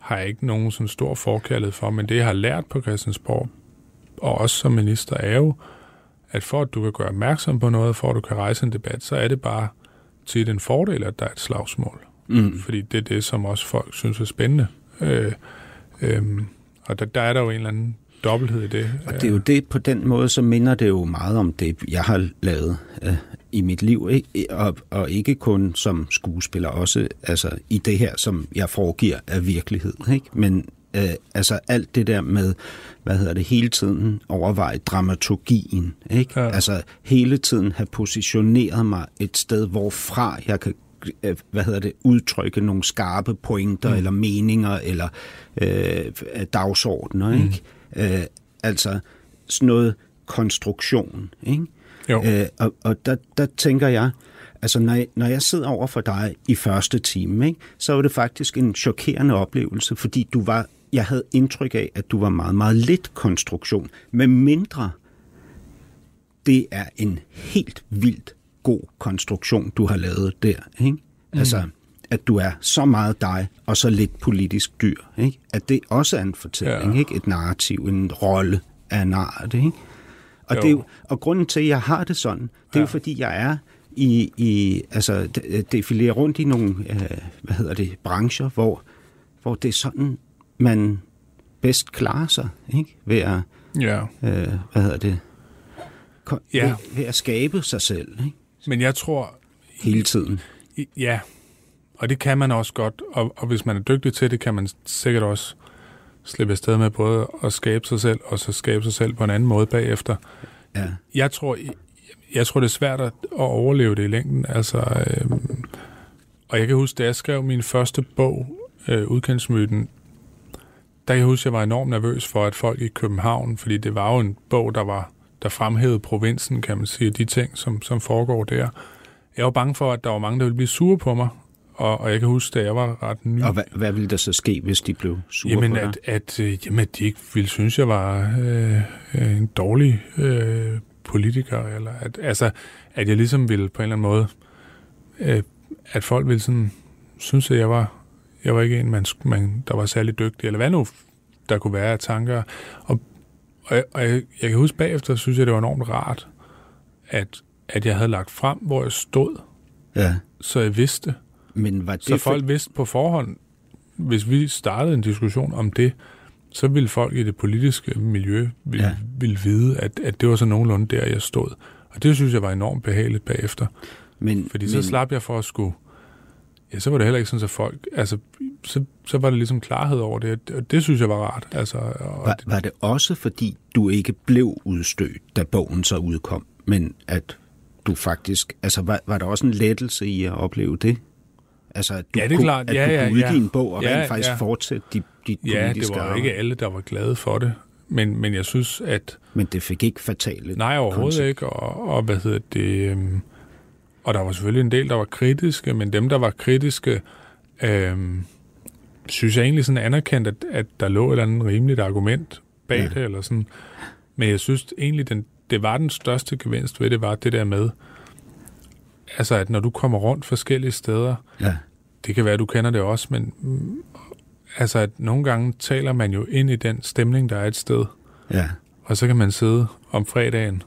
[SPEAKER 4] har jeg ikke nogen sådan stor forkærlighed for, men det, jeg har lært på Christiansborg, og også som minister, er jo, at for at du kan gøre opmærksom på noget, for at du kan rejse en debat, så er det bare tit en fordel, at der er et slagsmål.
[SPEAKER 3] Mm.
[SPEAKER 4] Fordi det er det, som også folk synes er spændende. Øh, øhm, og der, der er der jo en eller anden dobbelthed i det.
[SPEAKER 3] Og det er jo det, på den måde, så minder det jo meget om det, jeg har lavet øh, i mit liv, ikke? Og, og ikke kun som skuespiller, også altså, i det her, som jeg foregiver af virkelighed. Ikke? Men øh, altså alt det der med, hvad hedder det, hele tiden overveje dramaturgien. Ikke?
[SPEAKER 4] Ja.
[SPEAKER 3] Altså hele tiden have positioneret mig et sted, hvorfra jeg kan øh, hvad hedder det, udtrykke nogle skarpe pointer mm. eller meninger eller øh, dagsordner,
[SPEAKER 4] Mm.
[SPEAKER 3] ikke? Øh, altså sådan noget konstruktion, ikke?
[SPEAKER 4] Jo.
[SPEAKER 3] Øh, og og der, der tænker jeg, altså når jeg, når jeg sidder over for dig i første time, ikke, så var det faktisk en chokerende oplevelse, fordi du var, jeg havde indtryk af, at du var meget, meget lidt konstruktion, med mindre det er en helt vildt god konstruktion, du har lavet der. Ikke? Mm. Altså, at du er så meget dig, og så lidt politisk dyr. Ikke? At det også er en fortælling,
[SPEAKER 4] Ja.
[SPEAKER 3] ikke? et narrativ, en rolle af en art. Ikke? Og,
[SPEAKER 4] Jo.
[SPEAKER 3] det er jo, og grunden til, at jeg har det sådan, det er ja. jo fordi, jeg er i, i altså, de- defilerer rundt i nogle, øh, hvad hedder det, brancher, hvor, hvor det er sådan, man bedst klarer sig, ikke? Ved at,
[SPEAKER 4] Ja.
[SPEAKER 3] øh, hvad hedder det,
[SPEAKER 4] Ja.
[SPEAKER 3] ved, ved at skabe sig selv, ikke?
[SPEAKER 4] Men jeg tror,
[SPEAKER 3] Hele tiden.
[SPEAKER 4] I- Ja, og det kan man også godt, og, og hvis man er dygtig til det, kan man sikkert også slippe afsted med både at skabe sig selv, og så skabe sig selv på en anden måde bagefter.
[SPEAKER 3] Ja.
[SPEAKER 4] Jeg tror, jeg, jeg tror det er svært at, at overleve det i længden. Altså, øhm, og jeg kan huske, da jeg skrev min første bog, øh, Udkendsmyten, der kan jeg huske, at jeg var enormt nervøs for, at folk i København, fordi det var jo en bog, der var der fremhævede provinsen, kan man sige, de ting, som, som foregår der. Jeg var bange for, at der var mange, der ville blive sure på mig, og, og jeg kan huske, da jeg var ret ny,
[SPEAKER 3] Og hvad, hvad ville der så ske, hvis de blev sure
[SPEAKER 4] jamen,
[SPEAKER 3] på dig?
[SPEAKER 4] at, at, øh, jamen, at de ikke ville synes, jeg var øh, øh, en dårlig øh, politiker, eller at, altså, at jeg ligesom ville på en eller anden måde, øh, at folk ville sådan, synes, at jeg var, jeg var ikke en, man, man, der var særlig dygtig, eller hvad nu der kunne være af tanker. Og, og, jeg, og jeg, jeg kan huske bagefter, synes jeg, det var enormt rart, at, at jeg havde lagt frem, hvor jeg stod,
[SPEAKER 3] Ja.
[SPEAKER 4] så jeg vidste,
[SPEAKER 3] Men var det
[SPEAKER 4] så folk vidste på forhånd, hvis vi startede en diskussion om det, så ville folk i det politiske miljø ville,
[SPEAKER 3] Ja.
[SPEAKER 4] ville vide, at, at det var så nogenlunde der, jeg stod. Og det synes jeg var enormt behageligt bagefter.
[SPEAKER 3] men,
[SPEAKER 4] Fordi
[SPEAKER 3] men,
[SPEAKER 4] så slap jeg for at skulle... Ja, så var det heller ikke sådan, at folk... Altså, så, så var der ligesom klarhed over det, og det synes jeg var rart. Altså, og
[SPEAKER 3] var,
[SPEAKER 4] det,
[SPEAKER 3] var det også fordi, du ikke blev udstødt, da bogen så udkom, men at du faktisk... Altså, var, var der også en lettelse i at opleve det? Altså, at du
[SPEAKER 4] Ja, det er
[SPEAKER 3] kunne,
[SPEAKER 4] klart.
[SPEAKER 3] at
[SPEAKER 4] Ja,
[SPEAKER 3] du
[SPEAKER 4] ja,
[SPEAKER 3] kunne udgive
[SPEAKER 4] ja.
[SPEAKER 3] en bog og
[SPEAKER 4] Ja,
[SPEAKER 3] rent faktisk
[SPEAKER 4] ja.
[SPEAKER 3] fortsætte dit, dit
[SPEAKER 4] ja, det
[SPEAKER 3] politiske
[SPEAKER 4] var
[SPEAKER 3] arbejde.
[SPEAKER 4] ikke alle, der var glade for det. Men, men jeg synes, at...
[SPEAKER 3] Men det fik ikke fatale
[SPEAKER 4] Nej, overhovedet
[SPEAKER 3] konse-
[SPEAKER 4] ikke. Og, og hvad hedder det... Øhm, og der var selvfølgelig en del, der var kritiske, men dem, der var kritiske, øhm, synes jeg egentlig sådan anerkendt, at, at der lå et eller andet rimeligt argument bag
[SPEAKER 3] Ja.
[SPEAKER 4] det, eller sådan. Men jeg synes egentlig, den, det var den største gevinst ved det, var det der med, altså at når du kommer rundt forskellige steder,
[SPEAKER 3] Ja,
[SPEAKER 4] det kan være, at du kender det også, men altså at nogle gange taler man jo ind i den stemning, der er et sted.
[SPEAKER 3] ja,
[SPEAKER 4] Og så kan man sidde om fredagen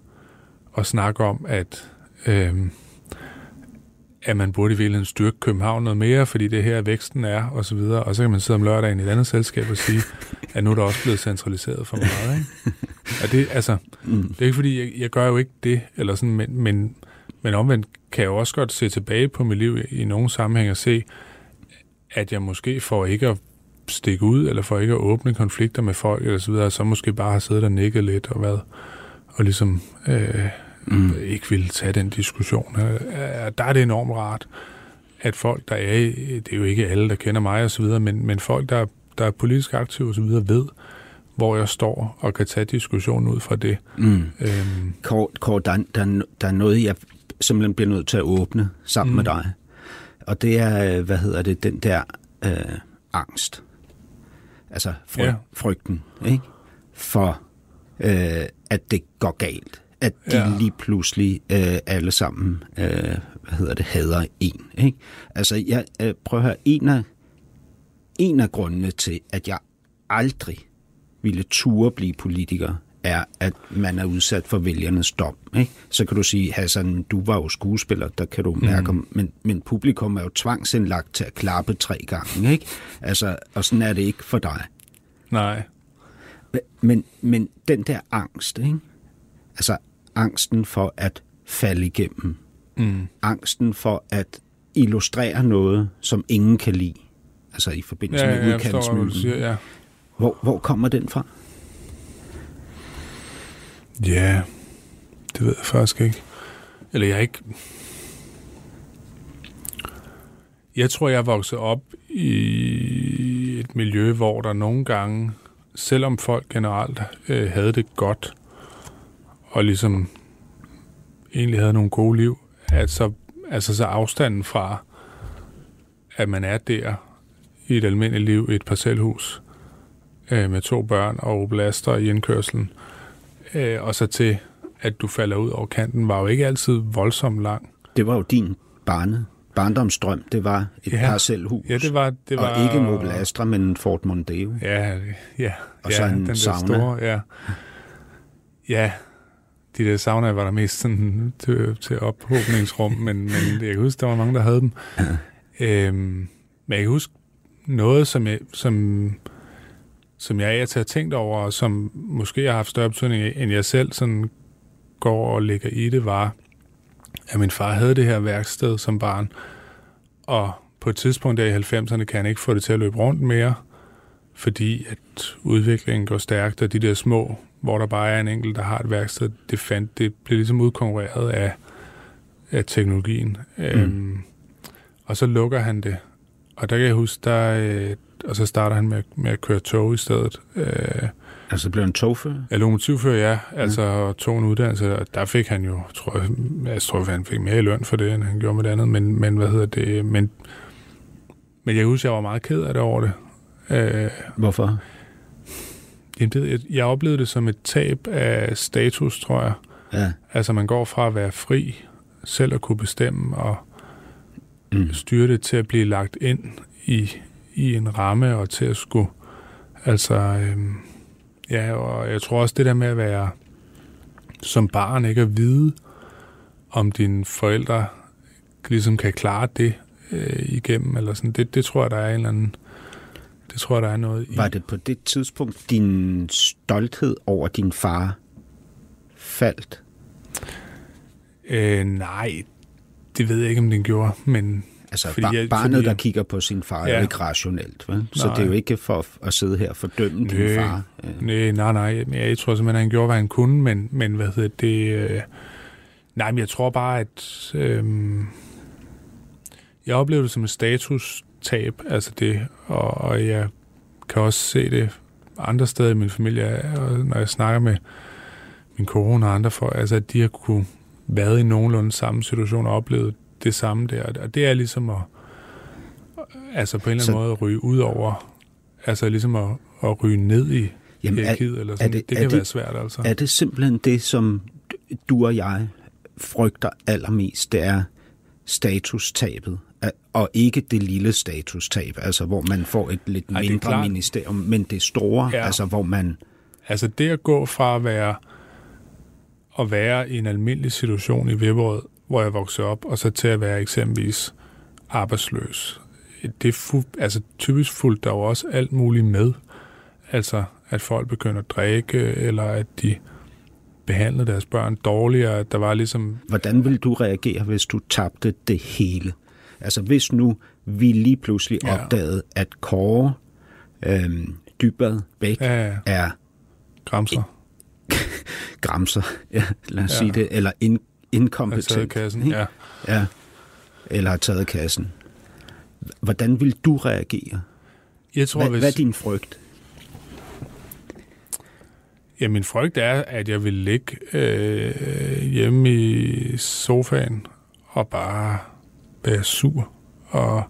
[SPEAKER 4] og snakke om, at, øhm, at man burde i virkeligheden styrke København noget mere, fordi det er her, væksten er, og så videre. Og så kan man sidde om lørdagen i et andet selskab og sige, at nu er der også blevet centraliseret for meget. Ikke? Og det, altså,
[SPEAKER 3] mm.
[SPEAKER 4] det er ikke fordi, jeg, jeg gør jo ikke det, eller sådan, men, men, men omvendt kan jeg jo også godt se tilbage på mit liv i, i nogle sammenhæng og se, at jeg måske for ikke at stikke ud, eller for ikke at åbne konflikter med folk, eller så videre, så måske bare har siddet og nikket lidt og været, og ligesom øh, mm. ikke ville tage den diskussion. Øh, der er det enormt rart, at folk, der er, det er jo ikke alle, der kender mig og så videre, men, men folk, der, der er politisk aktive og så videre, ved, hvor jeg står og kan tage diskussionen ud fra det.
[SPEAKER 3] Mm. Øhm. Kort, kort der, der, der er noget, jeg simpelthen bliver nødt til at åbne sammen mm. med dig. Og det er, hvad hedder det, den der øh, angst. Altså fry, ja. frygten, ikke? For øh, at det går galt. At de ja. lige pludselig øh, alle sammen, øh, hvad hedder det, hader en. Ikke? Altså, jeg øh, prøver at høre, en af, en af grundene til, at jeg aldrig ville ture blive politiker, er, at man er udsat for vælgernes dom. Ikke? Så kan du sige, Hassan, du var jo skuespiller, der kan du mærke, mm. men, men publikum er jo tvangsindlagt til at klappe tre gange. Ikke? Altså, og sådan er det ikke for dig.
[SPEAKER 4] Nej.
[SPEAKER 3] Men, men den der angst, ikke? altså angsten for at falde igennem, mm. angsten for at illustrere noget, som ingen kan lide, altså i forbindelse ja, med udkantsmøllen. Ja. Hvor, hvor kommer den fra?
[SPEAKER 4] Ja, det ved jeg faktisk ikke. Eller jeg ikke... Jeg tror, jeg vokset op i et miljø, hvor der nogle gange, selvom folk generelt øh, havde det godt, og ligesom egentlig havde nogle gode liv, at så, altså så afstanden fra, at man er der i et almindeligt liv i et parcelhus øh, med to børn og oblaster i indkørselen, øh, og så til, at du falder ud over kanten, var jo ikke altid voldsomt lang.
[SPEAKER 3] Det var jo din barne, barndomsdrøm. Det var et ja. parcelhus.
[SPEAKER 4] Ja, det var... Det var
[SPEAKER 3] og ikke Opel Astra, men en Ford Mondeo.
[SPEAKER 4] Ja, ja.
[SPEAKER 3] Og så
[SPEAKER 4] ja,
[SPEAKER 3] en
[SPEAKER 4] den
[SPEAKER 3] sauna.
[SPEAKER 4] Store, ja. ja, de der sauna var der mest sådan til, til ophobningsrum, men, men jeg kan huske, der var mange, der havde dem. Øhm, men jeg kan huske noget, som jeg, som som jeg er til at tænkt over, og som måske har haft større betydning, end jeg selv sådan går og ligger i det, var, at min far havde det her værksted som barn, og på et tidspunkt der i 90'erne kan han ikke få det til at løbe rundt mere, fordi at udviklingen går stærkt, og de der små, hvor der bare er en enkelt, der har et værksted, det, fandt, det blev ligesom udkonkurreret af, af teknologien. Mm. Øhm, og så lukker han det. Og der kan jeg huske, der, øh, og så starter han med, med at køre tog i stedet. Øh,
[SPEAKER 3] altså blev han togfører?
[SPEAKER 4] Ja, lokomotivfører, ja. Altså ja. tog en uddannelse, og der fik han jo, tror jeg, jeg tror, han fik mere i løn for det, end han gjorde med det andet, men, men hvad hedder det, men, men jeg husker, jeg var meget ked af det over det.
[SPEAKER 3] Øh, Hvorfor?
[SPEAKER 4] Jamen, det, jeg, oplevede det som et tab af status, tror jeg.
[SPEAKER 3] Ja.
[SPEAKER 4] Altså, man går fra at være fri, selv at kunne bestemme og mm. styre det til at blive lagt ind i i en ramme og til at skulle, altså, øhm, ja, og jeg tror også det der med at være som barn, ikke at vide, om dine forældre ligesom kan klare det øh, igennem, eller sådan, det, det tror jeg, der er en eller anden, det tror jeg, der er noget i.
[SPEAKER 3] Var det på det tidspunkt din stolthed over din far faldt?
[SPEAKER 4] Øh, nej, det ved jeg ikke, om den gjorde, men
[SPEAKER 3] Altså fordi bar- jeg, barnet, fordi, der kigger på sin far, ja. er ikke rationelt. Vel? Så nej. det er jo ikke for at sidde her og fordømme nej, din far.
[SPEAKER 4] Nej, nej, nej. Jeg tror simpelthen, at han gjorde, hvad han kunne, men, men hvad hedder det... Øh, nej, men jeg tror bare, at... Øh, jeg oplevede det som et statustab, altså det, og, og jeg kan også se det andre steder i min familie, og når jeg snakker med min kone og andre for, altså at de har kunne været i nogenlunde samme situation og oplevet det samme der. Og det er ligesom at, altså på en eller anden så, måde at ryge ud over, altså ligesom at, at ryge ned i jamen, hierarkiet, eller sådan. Det, det kan det, være svært, altså.
[SPEAKER 3] Er det simpelthen det, som du og jeg frygter allermest, det er statustabet, og ikke det lille statustab, altså hvor man får et lidt Ej, mindre ministerium, men det store, ja. altså hvor man...
[SPEAKER 4] Altså det at gå fra at være, at være i en almindelig situation i Viborg, hvor jeg voksede op, og så til at være eksempelvis arbejdsløs. Det fu- altså, typisk fuldt der jo også alt muligt med. Altså, at folk begynder at drikke, eller at de behandlede deres børn dårligere. Der var ligesom...
[SPEAKER 3] Hvordan vil du reagere, hvis du tabte det hele? Altså, hvis nu vi lige pludselig ja. opdagede, at Kåre Øhm, Dybvad Bæk
[SPEAKER 4] Ja, ja.
[SPEAKER 3] er
[SPEAKER 4] Gramser.
[SPEAKER 3] gramser, ja, lad os
[SPEAKER 4] Ja.
[SPEAKER 3] sige det, eller in,
[SPEAKER 4] Jeg har
[SPEAKER 3] inkompetent.
[SPEAKER 4] taget kassen.
[SPEAKER 3] ikke?
[SPEAKER 4] Ja.
[SPEAKER 3] ja. Eller har taget kassen. Hvordan vil du reagere?
[SPEAKER 4] Jeg tror,
[SPEAKER 3] Hvad,
[SPEAKER 4] hvis...
[SPEAKER 3] hvad er din frygt?
[SPEAKER 4] Ja, min frygt er, at jeg vil ligge øh, hjemme i sofaen og bare være sur og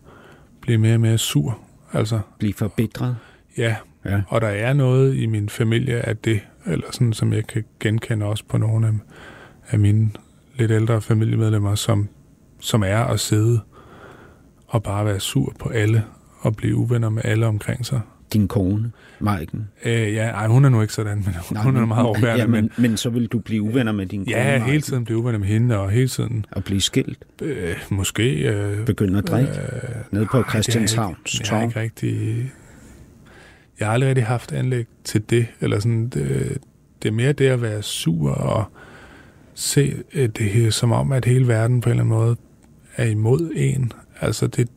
[SPEAKER 4] blive mere og mere sur. Altså,
[SPEAKER 3] Blive forbitret?
[SPEAKER 4] ja,
[SPEAKER 3] Ja.
[SPEAKER 4] og der er noget i min familie af det, eller sådan, som jeg kan genkende også på nogle af, af mine lidt ældre familiemedlemmer, som, som er at sidde og bare være sur på alle og blive uvenner med alle omkring sig.
[SPEAKER 3] Din kone, Maiken?
[SPEAKER 4] Øh, ja, ej, hun er nu ikke sådan, men Nej, hun er meget overværende.
[SPEAKER 3] Ja, men, men så vil du blive uvenner med din kone,
[SPEAKER 4] Ja,
[SPEAKER 3] Maiken,
[SPEAKER 4] hele tiden blive uvenner med hende, og hele tiden
[SPEAKER 3] Og blive skilt?
[SPEAKER 4] øh, måske... Øh,
[SPEAKER 3] Begynde at drikke?
[SPEAKER 4] øh,
[SPEAKER 3] Nede på
[SPEAKER 4] er
[SPEAKER 3] Christianshavns
[SPEAKER 4] ikke- Jeg har
[SPEAKER 3] Torv?
[SPEAKER 4] ikke rigtig... Jeg har aldrig rigtig haft anlæg til det, eller sådan, det, det er mere det at være sur og se øh, det her, som om, at hele verden på en eller anden måde er imod en. Altså, det,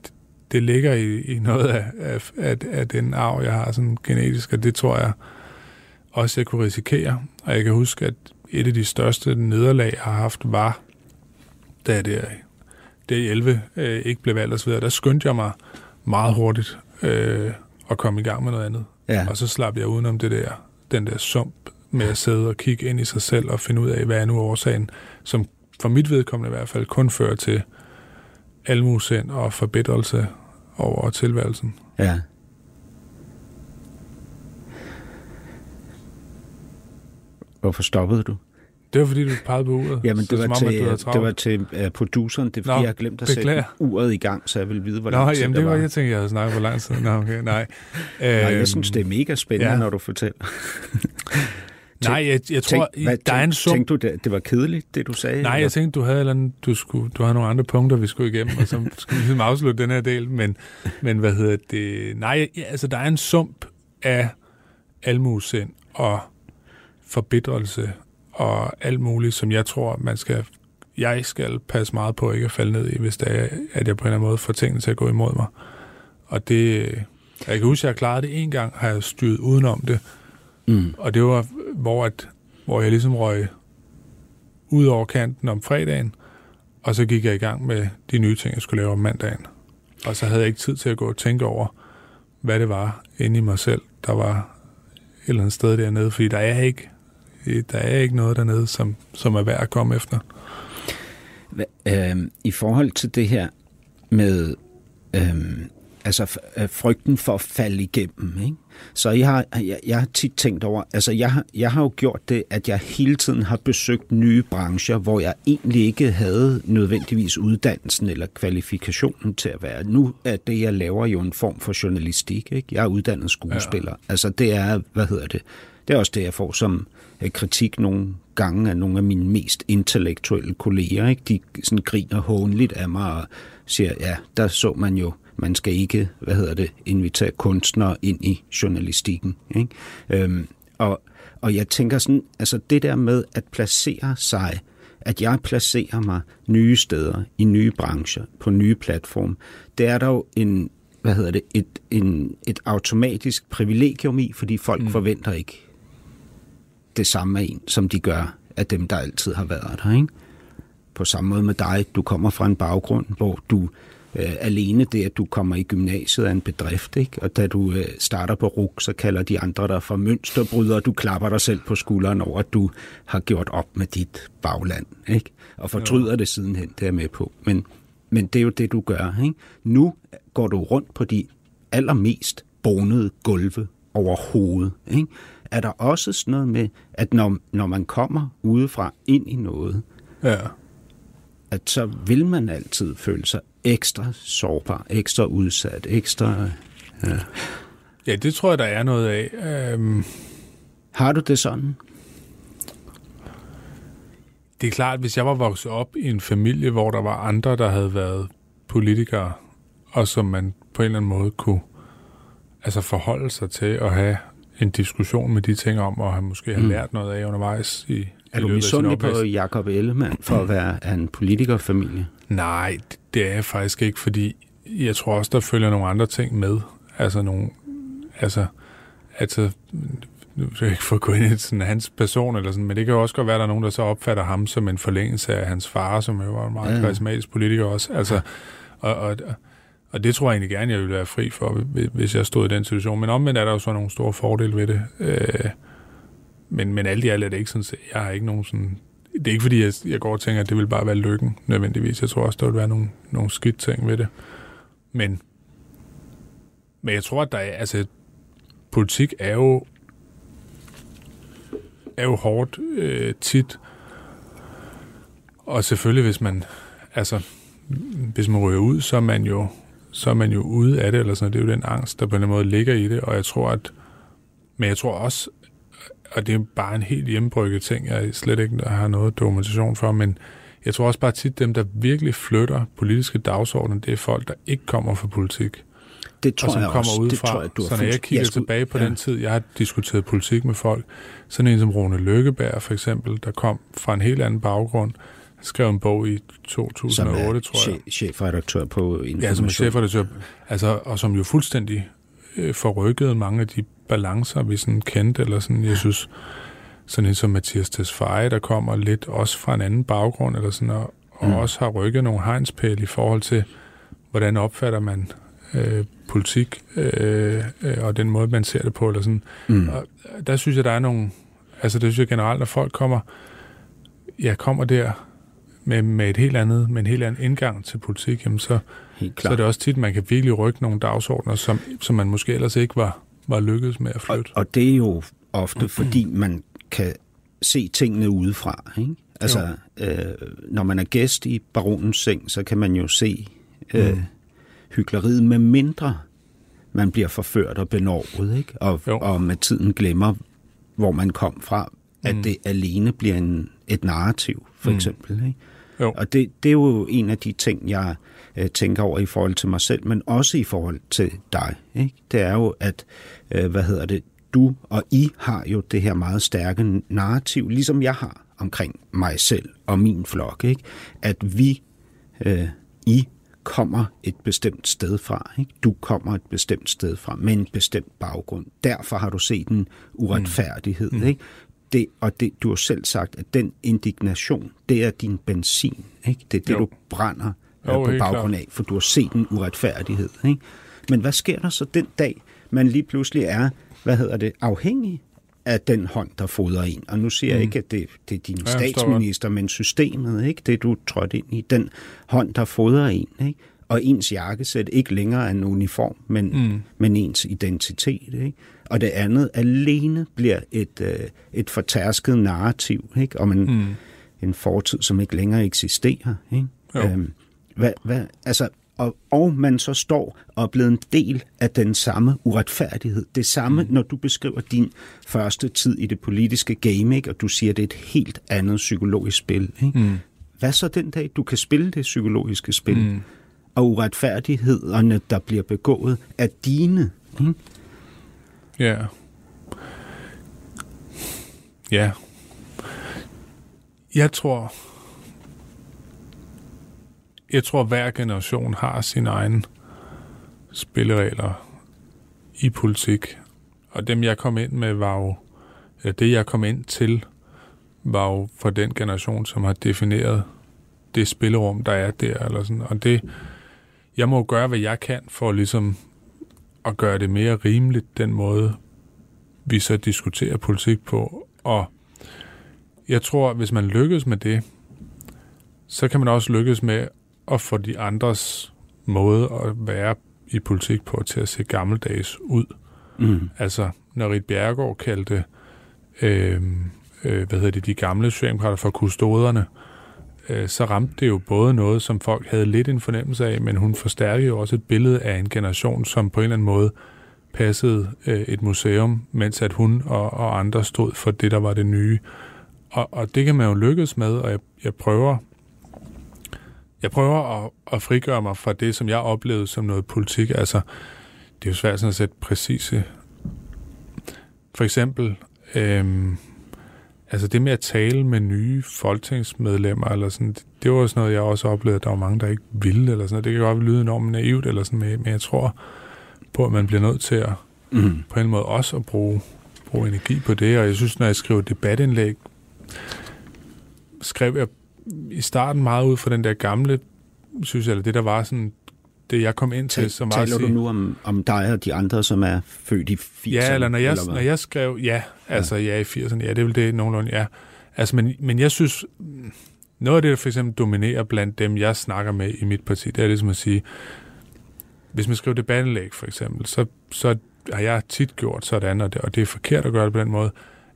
[SPEAKER 4] det ligger i, i noget af, af, af, af den arv, jeg har sådan genetisk, og det tror jeg også, jeg kunne risikere. Og jeg kan huske, at et af de største nederlag, jeg har haft, var, da det, det i 11 øh, ikke blev valgt osv., der skyndte jeg mig meget hurtigt øh, at komme i gang med noget andet.
[SPEAKER 3] Ja.
[SPEAKER 4] Og så slap jeg udenom det der, den der sump med at sidde og kigge ind i sig selv og finde ud af, hvad er nu årsagen, som for mit vedkommende i hvert fald kun fører til almusind og forbedrelse over tilværelsen.
[SPEAKER 3] Ja. Hvorfor stoppede du?
[SPEAKER 4] Det var fordi, du pegede på uret.
[SPEAKER 3] Jamen, det var,
[SPEAKER 4] om,
[SPEAKER 3] til,
[SPEAKER 4] havde
[SPEAKER 3] det var til uh, produceren. Det er fordi,
[SPEAKER 4] Nå,
[SPEAKER 3] jeg har glemt at sætte
[SPEAKER 4] beklager.
[SPEAKER 3] uret i gang, så jeg vil vide, hvor
[SPEAKER 4] Nå,
[SPEAKER 3] lang tid
[SPEAKER 4] jamen, det var,
[SPEAKER 3] var.
[SPEAKER 4] jeg tænkte, jeg havde snakket for lang tid. Nå, okay, nej.
[SPEAKER 3] Nej, jeg
[SPEAKER 4] Øhm,
[SPEAKER 3] synes, det er mega spændende,
[SPEAKER 4] ja.
[SPEAKER 3] når du fortæller.
[SPEAKER 4] Nej, jeg, jeg tror,
[SPEAKER 3] Tænk, hvad,
[SPEAKER 4] der er en sum.
[SPEAKER 3] Tænkte du, det, det var kedeligt, det du sagde?
[SPEAKER 4] Nej,
[SPEAKER 3] eller?
[SPEAKER 4] jeg tænkte, du havde, eller andet, du, skulle, du havde nogle andre punkter, vi skulle igennem, og så skulle vi ligesom afslutte den her del. Men, men hvad hedder det? Nej, altså der er en sump af almuesind og forbedrelse og alt muligt, som jeg tror, man skal, jeg skal passe meget på ikke at falde ned i, hvis det er, at jeg på en eller anden måde får tingene til at gå imod mig. Og det, jeg kan huske, at jeg klarede det en gang, har jeg styret udenom det,
[SPEAKER 3] Mm.
[SPEAKER 4] og det var, hvor, at, hvor jeg ligesom røg ud over kanten om fredagen, og så gik jeg i gang med de nye ting, jeg skulle lave om mandagen. Og så havde jeg ikke tid til at gå og tænke over, hvad det var inde i mig selv, der var et eller andet sted dernede, fordi der er ikke, der er ikke noget dernede, som, som er værd at komme efter.
[SPEAKER 3] Hva- øh, I forhold til det her med øhm, altså øh, frygten for at falde igennem, ikke? så jeg har, jeg, jeg har tit tænkt over, altså jeg, har- jeg har jo gjort det, at jeg hele tiden har besøgt nye brancher, hvor jeg egentlig ikke havde nødvendigvis uddannelsen eller kvalifikationen til at være. Nu er det, jeg laver jo en form for journalistik. Ikke? Jeg er uddannet skuespiller. Ja. Altså det er, hvad hedder det, det er også det, jeg får som øh, kritik nogle gange af nogle af mine mest intellektuelle kolleger. Ikke? De sådan griner hånligt af mig og siger, ja, der så man jo, man skal ikke, hvad hedder det, invitere kunstnere ind i journalistikken. Ikke? Øhm, og, og jeg tænker sådan, altså det der med at placere sig, at jeg placerer mig nye steder, i nye brancher, på nye platforme, det er der jo en, hvad hedder det, et, en, et automatisk privilegium i, fordi folk mm. forventer ikke det samme af en, som de gør af dem, der altid har været der. Ikke? På samme måde med dig, du kommer fra en baggrund, hvor du øh, alene det, at du kommer i gymnasiet er en bedrift, ikke? og da du øh, starter på RUK, så kalder de andre dig for mønsterbryder, og du klapper dig selv på skulderen over, at du har gjort op med dit bagland, ikke? og fortryder jo. det sidenhen, det er med på. Men, men det er jo det, du gør. Ikke? Nu går du rundt på de allermest bonede gulve overhovedet. Ikke? Er der også sådan noget med, at når, når man kommer udefra ind i noget,
[SPEAKER 4] Ja.
[SPEAKER 3] At så vil man altid føle sig ekstra sårbar, ekstra udsat, ekstra... Ja.
[SPEAKER 4] ja, det tror jeg, der er noget af. Øhm,
[SPEAKER 3] Har du det sådan?
[SPEAKER 4] Det er klart, hvis jeg var vokset op i en familie, hvor der var andre, der havde været politikere, og som man på en eller anden måde kunne altså forholde sig til at have en diskussion med de ting om, og have måske have
[SPEAKER 3] Mm.
[SPEAKER 4] lært noget af undervejs i,
[SPEAKER 3] Er du misundelig på. Jakob Ellemann for at være af en politikerfamilie?
[SPEAKER 4] Nej, det er jeg faktisk ikke, fordi jeg tror også, der følger nogle andre ting med. Altså nogle altså, altså nu vil jeg ikke få gå ind i sådan, hans person, eller sådan, men det kan jo også godt være, at der er nogen, der så opfatter ham som en forlængelse af hans far, som jo var en meget ja. karismatisk politiker også. Altså, og, og, og det tror jeg egentlig gerne, jeg ville være fri for, hvis jeg stod i den situation. Men omvendt er der jo så nogle store fordele ved det. Øh, men, men alt i alt er det ikke sådan, jeg har ikke nogen sådan... Det er ikke fordi, jeg, jeg går og tænker, at det vil bare være lykken nødvendigvis. Jeg tror også, der vil være nogle, nogle skidt ting ved det. Men, men jeg tror, at der er... Altså, politik er jo er jo hårdt øh, tit. Og selvfølgelig, hvis man, altså, hvis man ryger ud, så er man jo, så er man jo ude af det, eller sådan Det er jo den angst, der på en måde ligger i det, og jeg tror, at, men jeg tror også, og det er bare en helt hjemmebrygget ting, jeg slet ikke har noget dokumentation for, men jeg tror også bare tit, dem, der virkelig flytter politiske dagsordner, det er folk, der ikke kommer fra politik
[SPEAKER 3] det tror
[SPEAKER 4] og som
[SPEAKER 3] jeg
[SPEAKER 4] kommer
[SPEAKER 3] også.
[SPEAKER 4] Ud
[SPEAKER 3] det
[SPEAKER 4] fra.
[SPEAKER 3] tror jeg, du har
[SPEAKER 4] så når jeg kigger jeg skulle, tilbage på ja. den tid, jeg har diskuteret politik med folk, sådan en som Rune Lykkeberg for eksempel, der kom fra en helt anden baggrund, skrev en bog i 2008, tror jeg.
[SPEAKER 3] chefredaktør på Information.
[SPEAKER 4] Ja, som chefredaktør, altså, og som jo fuldstændig øh, forrykkede mange af de balancer, vi sådan kendte, eller sådan, jeg synes, sådan en som Mathias Tesfaye, der kommer lidt også fra en anden baggrund, eller sådan, og, og mm. også har rykket nogle hegnspæle i forhold til, hvordan opfatter man øh, politik øh, øh, og den måde, man ser det på. Eller sådan. Mm. Og der synes jeg, der er nogle... Altså, det synes jeg generelt, når folk kommer, ja, kommer der med, med et helt andet, med en helt anden indgang til politik, jamen så, så er det også tit, man kan virkelig rykke nogle dagsordner, som, som man måske ellers ikke var, var lykkedes med at flytte.
[SPEAKER 3] Og, og det er jo ofte, fordi man kan se tingene udefra. Ikke? Altså, øh, når man er gæst i baronens seng, så kan man jo se øh, mm hyggeleriet, med mindre man bliver forført og benovet, ikke? Og, og med tiden glemmer, hvor man kom fra, at mm. det alene bliver en, et narrativ, for mm. eksempel. Ikke? Jo. Og det, det er jo en af de ting, jeg øh, tænker over i forhold til mig selv, men også i forhold til dig. Ikke? Det er jo, at, øh, hvad hedder det, du og I har jo det her meget stærke narrativ, ligesom jeg har omkring mig selv og min flok. Ikke? At vi, øh, I kommer et bestemt sted fra. Ikke? Du kommer et bestemt sted fra, med en bestemt baggrund. Derfor har du set en uretfærdighed. Mm. Ikke? Det, og det, du har selv sagt, at den indignation, det er din benzin. Ikke? Det er det, jo. du brænder jo, på baggrund af, for du har set en uretfærdighed. Ikke? Men hvad sker der så den dag, man lige pludselig er, hvad hedder det, afhængig af den hånd, der fodrer en. Og nu siger mm. jeg ikke, at det, det er din ja, statsminister, men systemet, ikke? det du trådte ind i, den hånd, der fodrer en. Ikke? Og ens jakkesæt ikke længere er en uniform, men, mm. men ens identitet. Ikke? Og det andet alene bliver et, øh, et fortærsket narrativ ikke? om en, mm. en fortid, som ikke længere eksisterer. Ikke? Øhm, hvad, hvad, altså, og, og man så står og er blevet en del af den samme uretfærdighed. Det samme, mm. når du beskriver din første tid i det politiske game, ikke? og du siger, at det er et helt andet psykologisk spil. Ikke? Mm. Hvad så den dag, du kan spille det psykologiske spil? Mm. Og uretfærdighederne, der bliver begået, er dine.
[SPEAKER 4] Ja. Ja. Jeg tror, jeg tror, hver generation har sin egen spilleregler i politik. Og dem, jeg kom ind med, var jo, det jeg kom ind til, var jo for den generation, som har defineret det spillerum, der er der. Eller sådan. Og det, jeg må gøre, hvad jeg kan for ligesom at gøre det mere rimeligt, den måde, vi så diskuterer politik på. Og jeg tror, hvis man lykkes med det, så kan man også lykkes med at få de andres måde at være i politik på til at se gammeldags ud. Mm. Altså, når Rit Bjergård kaldte øh, øh, hvad hedder det, de gamle socialdemokrater for kustoderne, øh, så ramte det jo både noget, som folk havde lidt en fornemmelse af, men hun forstærkede jo også et billede af en generation, som på en eller anden måde passede øh, et museum, mens at hun og, og andre stod for det, der var det nye. Og, og det kan man jo lykkes med, og jeg, jeg prøver jeg prøver at, at frigøre mig fra det, som jeg oplevede som noget politik. Altså, det er jo svært sådan at sætte præcise... For eksempel, øhm, altså det med at tale med nye folketingsmedlemmer, eller sådan, det, det var sådan noget, jeg også oplevede, at der var mange, der ikke ville, eller sådan noget. Det kan godt lyde enormt naivt, eller sådan, men, men jeg tror på, at man bliver nødt til at, mm. på en måde også at bruge, bruge energi på det, og jeg synes, når jeg skriver debatindlæg, skrev jeg i starten meget ud fra den der gamle, synes jeg, eller det der var sådan, det jeg kom ind til, som
[SPEAKER 3] Taler du nu om, om dig og de andre, som er født i 80'erne?
[SPEAKER 4] Ja, eller når jeg,
[SPEAKER 3] eller hvad?
[SPEAKER 4] når jeg skrev, ja, altså ja, i 80'erne, ja, det er vel det nogenlunde, ja. Altså, men, men jeg synes, noget af det, der for eksempel dominerer blandt dem, jeg snakker med i mit parti, det er ligesom at sige, hvis man skriver debatindlæg for eksempel, så, så har jeg tit gjort sådan, og det, og det er forkert at gøre det på den måde,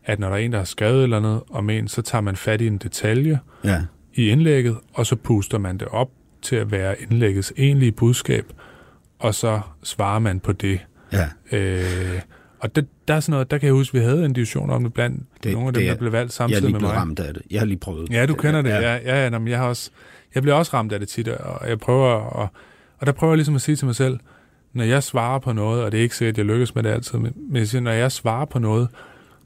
[SPEAKER 4] at når der er en, der har skrevet et eller andet om en, så tager man fat i en detalje
[SPEAKER 3] Ja,
[SPEAKER 4] i indlægget, og så puster man det op til at være indlæggets egentlige budskab, og så svarer man på det.
[SPEAKER 3] ja.
[SPEAKER 4] Øh, og det, der er sådan noget, der kan jeg huske, vi havde en diskussion om det blandt det, nogle af dem,
[SPEAKER 3] det er-
[SPEAKER 4] der blev valgt
[SPEAKER 3] Jeg er
[SPEAKER 4] samtidig
[SPEAKER 3] lige
[SPEAKER 4] med mig.
[SPEAKER 3] ramt af det. Jeg har lige prøvet
[SPEAKER 4] Ja, du kender det.
[SPEAKER 3] Ja.
[SPEAKER 4] Ja, ja, ja jeg har også, jeg bliver også ramt af det tit, og jeg prøver at, og der prøver jeg ligesom at sige til mig selv, når jeg svarer på noget, og det er ikke sikkert, at jeg lykkes med det altid, men, men jeg siger, når jeg svarer på noget,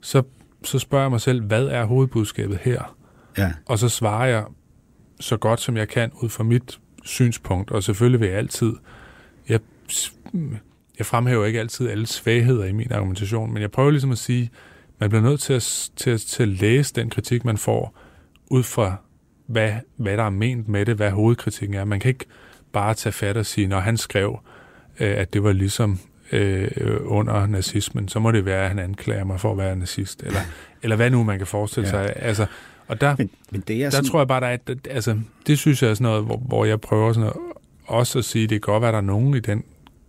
[SPEAKER 4] så, så spørger jeg mig selv, hvad er hovedbudskabet her?
[SPEAKER 3] Ja,
[SPEAKER 4] Og så svarer jeg så godt, som jeg kan, ud fra mit synspunkt, og selvfølgelig vil jeg altid, jeg, jeg fremhæver ikke altid alle svagheder i min argumentation, men jeg prøver ligesom at sige, man bliver nødt til at, til, til at læse den kritik, man får, ud fra, hvad, hvad der er ment med det, hvad hovedkritikken er. Man kan ikke bare tage fat og sige, når han skrev, øh, at det var ligesom øh, under nazismen, så må det være, at han anklager mig for at være nazist, eller, eller hvad nu man kan forestille
[SPEAKER 3] ja.
[SPEAKER 4] sig. Altså, og der,
[SPEAKER 3] men, men det er
[SPEAKER 4] der
[SPEAKER 3] sådan,
[SPEAKER 4] tror jeg bare, der er, et- altså, det synes jeg er sådan noget, hvor, hvor jeg prøver sådan noget, også at sige, det kan godt være, at der er nogen i den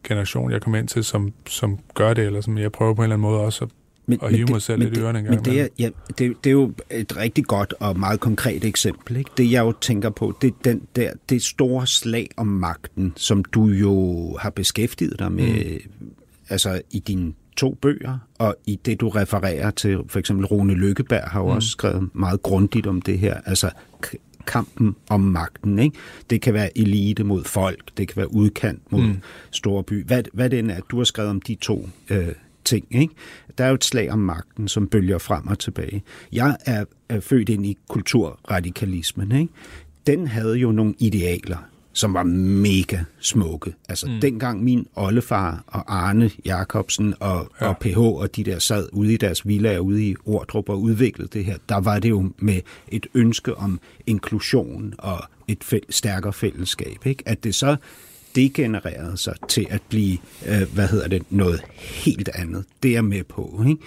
[SPEAKER 4] generation, jeg kommer ind til, som, som gør det, eller som jeg prøver på en eller anden måde også at
[SPEAKER 3] men,
[SPEAKER 4] og hive mig selv
[SPEAKER 3] men
[SPEAKER 4] lidt i ørerne en
[SPEAKER 3] Men
[SPEAKER 4] gang
[SPEAKER 3] det er, ja, det, det er jo et rigtig godt og meget konkret eksempel. Ikke? Det jeg jo tænker på, det er den der, det store slag om magten, som du jo har beskæftiget dig med, mm. altså i dine to bøger, og i det du refererer til, for eksempel Rune Lykkeberg har jo mm. også skrevet meget grundigt om det her, altså kampen om magten. Ikke? Det kan være elite mod folk, det kan være udkant mod mm. storby. Hvad, hvad det end er, du har skrevet om de to øh, ting. Ikke? Der er jo et slag om magten, som bølger frem og tilbage. Jeg er, er født ind i kulturradikalismen. Ikke? Den havde jo nogle idealer, som var mega smukke. Altså mm. dengang min oldefar og Arne Jacobsen og, ja. og PH og de der sad ude i deres villaer ude i Ordrup og udviklede det her, der var det jo med et ønske om inklusion og et fæ- stærkere fællesskab. Ikke? At det så degenererede sig til at blive, øh, hvad hedder det, noget helt andet. Det er jeg med på. Ikke?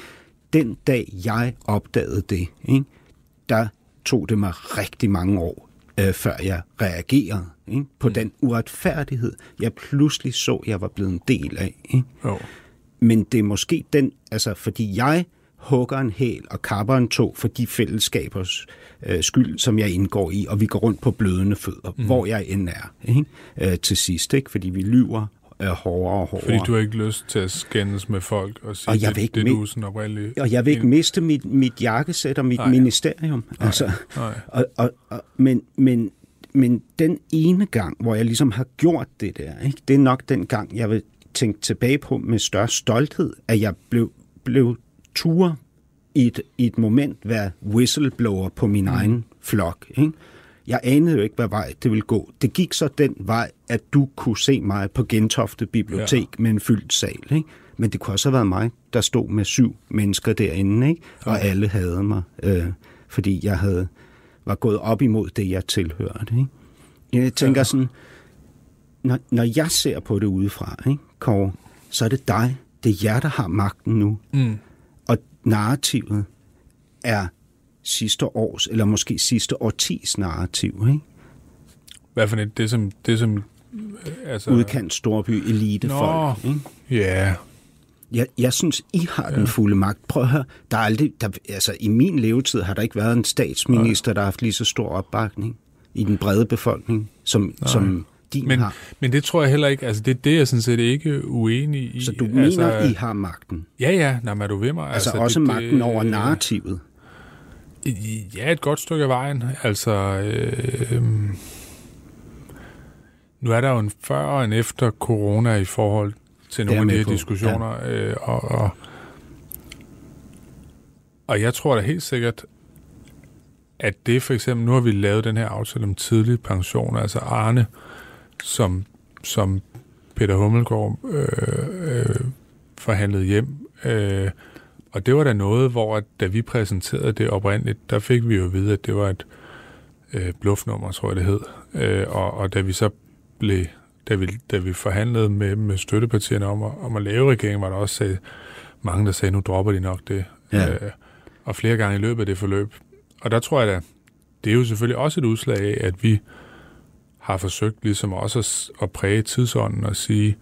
[SPEAKER 3] Den dag jeg opdagede det, ikke? der tog det mig rigtig mange år, øh, før jeg reagerede ikke? på mm. den uretfærdighed, jeg pludselig så, jeg var blevet en del af. Ikke?
[SPEAKER 4] Jo.
[SPEAKER 3] Men det er måske den, altså fordi jeg hugger en hæl og kapper en tog for de fællesskabers øh, skyld, som jeg indgår i, og vi går rundt på blødende fødder, mm. hvor jeg end er, ikke? Øh, til sidst, ikke? fordi vi lyver øh, hårdere og hårdere.
[SPEAKER 4] Fordi du har ikke lyst til at skændes med folk og sige,
[SPEAKER 3] Og jeg
[SPEAKER 4] det,
[SPEAKER 3] vil ikke
[SPEAKER 4] det,
[SPEAKER 3] med-
[SPEAKER 4] du sådan oprindelig.
[SPEAKER 3] Og jeg vil ikke miste mit, mit jakkesæt og mit.
[SPEAKER 4] Nej.
[SPEAKER 3] ministerium. Nej. Altså,
[SPEAKER 4] Nej.
[SPEAKER 3] og, og, og, men, men, men den ene gang, hvor jeg ligesom har gjort det der, ikke, det er nok den gang, jeg vil tænke tilbage på med større stolthed, at jeg blev, blev tur i et, i et moment være whistleblower på min mm. egen flok. Ikke? Jeg anede jo ikke, hvad vej det ville gå. Det gik så den vej, at du kunne se mig på Gentofte Bibliotek ja. med en fyldt sal. Ikke? Men det kunne også have været mig, der stod med syv mennesker derinde, ikke? og alle havde mig, øh, fordi jeg havde var gået op imod det, jeg tilhørte. Ikke? Jeg tænker ja. sådan, når, når jeg ser på det udefra, ikke, Kåre, så er det dig, det er jer, der har magten nu.
[SPEAKER 4] Mm.
[SPEAKER 3] Og narrativet er sidste års, eller måske sidste årtis narrativ. Ikke?
[SPEAKER 4] Hvad for et? Det som... Det som øh, altså,
[SPEAKER 3] Udkant, storby, elitefolk.
[SPEAKER 4] Nå.
[SPEAKER 3] Ikke?
[SPEAKER 4] Ja.
[SPEAKER 3] Jeg, jeg synes, I har den fulde magt. Prøv at høre, der er aldrig, der, altså, i min levetid har der ikke været en statsminister, der har haft lige så stor opbakning i den brede befolkning, som, som din
[SPEAKER 4] Men,
[SPEAKER 3] har.
[SPEAKER 4] men det tror jeg heller ikke, altså det, det er jeg sådan set ikke uenig i.
[SPEAKER 3] Så du
[SPEAKER 4] altså,
[SPEAKER 3] mener, I har magten?
[SPEAKER 4] Ja, ja, nej, men er du ved mig?
[SPEAKER 3] Altså, altså også
[SPEAKER 4] det,
[SPEAKER 3] magten over narrativet?
[SPEAKER 4] Ja, et godt stykke af vejen. Altså, øh, nu er der jo en før og en efter corona i forhold til nogle af de her
[SPEAKER 3] på,
[SPEAKER 4] diskussioner. Ja. Øh, og, og, og jeg tror da helt sikkert, at det for eksempel, nu har vi lavet den her aftale om tidlig pension, altså Arne, som, som Peter Hummelgaard øh, øh, forhandlet hjem. Øh, og det var da noget, hvor at, da vi præsenterede det oprindeligt, der fik vi jo at vide, at det var et øh, bluffnummer, tror jeg det hed. Øh, og, og da vi så blev, da vi, da vi forhandlede med, med støttepartierne om at, om at lave regeringen, var der også sagde, mange, der sagde, nu dropper de nok det.
[SPEAKER 3] Ja.
[SPEAKER 4] Øh, og flere gange i løbet af det forløb. Og der tror jeg da, det er jo selvfølgelig også et udslag af, at vi har forsøgt ligesom også at, at præge tidsånden og sige,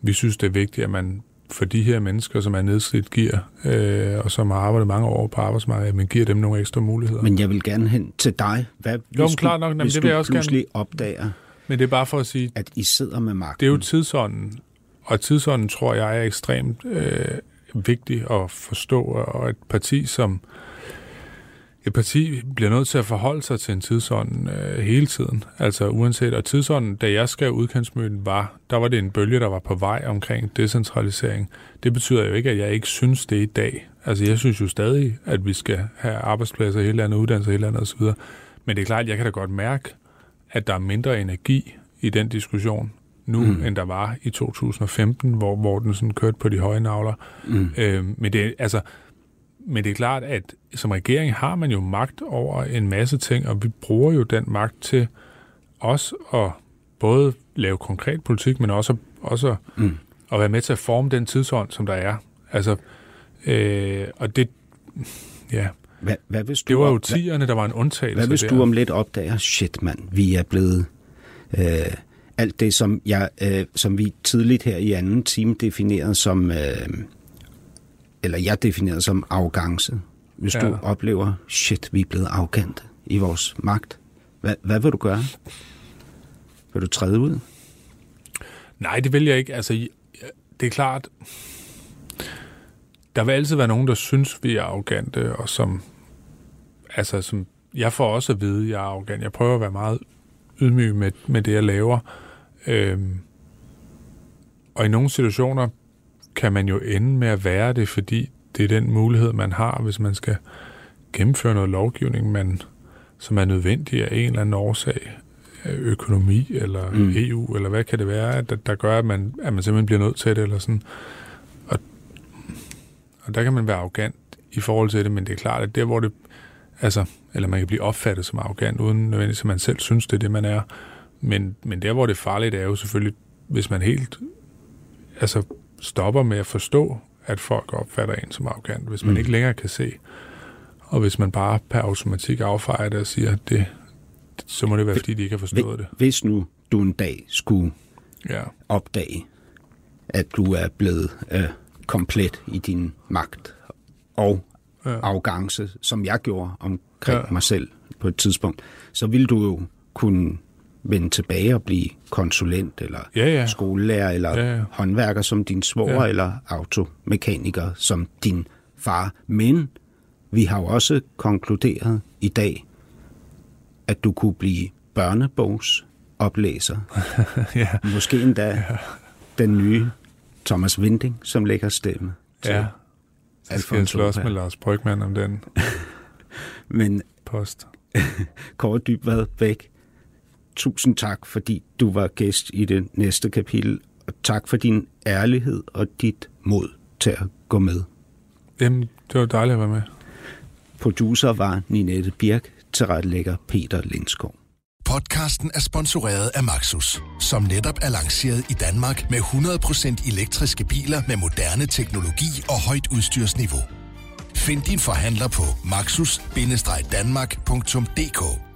[SPEAKER 4] vi synes, det er vigtigt, at man for de her mennesker, som er nedslidt, giver, øh, og som har arbejdet mange år på arbejdsmarkedet, men giver dem nogle ekstra muligheder. Men,
[SPEAKER 3] jeg vil gerne hen til dig. Hvad,
[SPEAKER 4] men
[SPEAKER 3] hvis
[SPEAKER 4] klart nok, jamen,
[SPEAKER 3] hvis
[SPEAKER 4] det
[SPEAKER 3] du
[SPEAKER 4] vil jeg også gerne.
[SPEAKER 3] pludselig opdager,
[SPEAKER 4] men det er bare for at sige,
[SPEAKER 3] at I sidder med magten.
[SPEAKER 4] det er jo tidsånden, og tidsånden tror jeg er ekstremt øh, vigtig at forstå, og et parti som et parti bliver nødt til at forholde sig til en tidsånd øh, hele tiden. Altså uanset, og tidsånden, da jeg skrev udkantsmøden, var, der var det en bølge, der var på vej omkring decentralisering. Det betyder jo ikke, at jeg ikke synes det i dag. Altså jeg synes jo stadig, at vi skal have arbejdspladser i hele landet, uddannelser i hele landet osv. Men det er klart, at jeg kan da godt mærke, at der er mindre energi i den diskussion nu, mm. end der var i 2015, hvor, hvor den sådan kørte på de høje navler.
[SPEAKER 3] Mm.
[SPEAKER 4] Øh, men, det, altså, men det er klart, at som regering har man jo magt over en masse ting, og vi bruger jo den magt til også at både lave konkret politik, men også, også
[SPEAKER 3] Mm.
[SPEAKER 4] at være med til at forme den tidsånd, som der er. Altså, øh, og det, ja,
[SPEAKER 3] Hvad, hvad hvis du
[SPEAKER 4] det var jo 10'erne, der var en undtagelse
[SPEAKER 3] hvad hvis
[SPEAKER 4] der.
[SPEAKER 3] du om lidt opdager, shit mand, vi er blevet... Øh, alt det, som, jeg, øh, som vi tidligt her i anden time definerede som... Øh, eller jeg definerede som arrogance. Hvis ja. Du oplever, shit, vi er blevet arrogante i vores magt. Hvad, hvad vil du gøre? Vil du træde ud?
[SPEAKER 4] Nej, det vil jeg ikke. Altså, det er klart, der vil altid være nogen, der synes, vi er arrogante, og som, altså, som, jeg får også at vide, at jeg er arrogant. Jeg prøver at være meget ydmyg med, med det, jeg laver. Øhm, og i nogle situationer kan man jo ende med at være det, fordi det er den mulighed, man har, hvis man skal gennemføre noget lovgivning, man, som er nødvendig af en eller anden årsag øh, økonomi eller
[SPEAKER 3] Mm.
[SPEAKER 4] EU, eller hvad kan det være, der, der gør, at man, at man simpelthen bliver nødt til det, eller sådan. Og, og der kan man være arrogant i forhold til det, men det er klart, at der hvor det, altså, eller man kan blive opfattet som arrogant, uden nødvendigvis, at man selv synes, det er det, man er. Men, men der hvor det er farligt, er jo selvfølgelig, hvis man helt altså, stopper med at forstå, at folk opfatter en som arrogant, hvis man
[SPEAKER 3] Mm.
[SPEAKER 4] ikke længere kan se, og hvis man bare per automatik affejer det og siger, at det, så må det være, fordi de ikke har forstået det.
[SPEAKER 3] Hvis nu du en dag skulle
[SPEAKER 4] Ja.
[SPEAKER 3] opdage, at du er blevet øh, komplet i din magt og
[SPEAKER 4] Ja.
[SPEAKER 3] arrogance, som jeg gjorde omkring. Ja. mig selv på et tidspunkt, så ville du jo kunne vende tilbage og blive konsulent, eller
[SPEAKER 4] Ja, ja.
[SPEAKER 3] skolelærer, eller
[SPEAKER 4] Ja, ja.
[SPEAKER 3] håndværker som din svoger, ja. Eller automekaniker som din far. Men vi har jo også konkluderet i dag, at du kunne blive børnebogsoplæser.
[SPEAKER 4] ja.
[SPEAKER 3] Måske endda ja. den nye Thomas Winding, som lægger stemme til
[SPEAKER 4] ja. Så skal jeg slås med Lars Brygman om den
[SPEAKER 3] Men
[SPEAKER 4] post.
[SPEAKER 3] Kåre Dybvad Bæk, tusind tak, fordi du var gæst i det næste kapitel, og tak for din ærlighed og dit mod til at gå med.
[SPEAKER 4] Jamen, det var dejligt at være med.
[SPEAKER 3] Producer var Ninette Birk, tilrettelægger Peter Lindskov.
[SPEAKER 5] Podcasten er sponsoreret af Maxus, som netop er lanceret i Danmark med 100% elektriske biler med moderne teknologi og højt udstyrsniveau. Find din forhandler på maxus-danmark.dk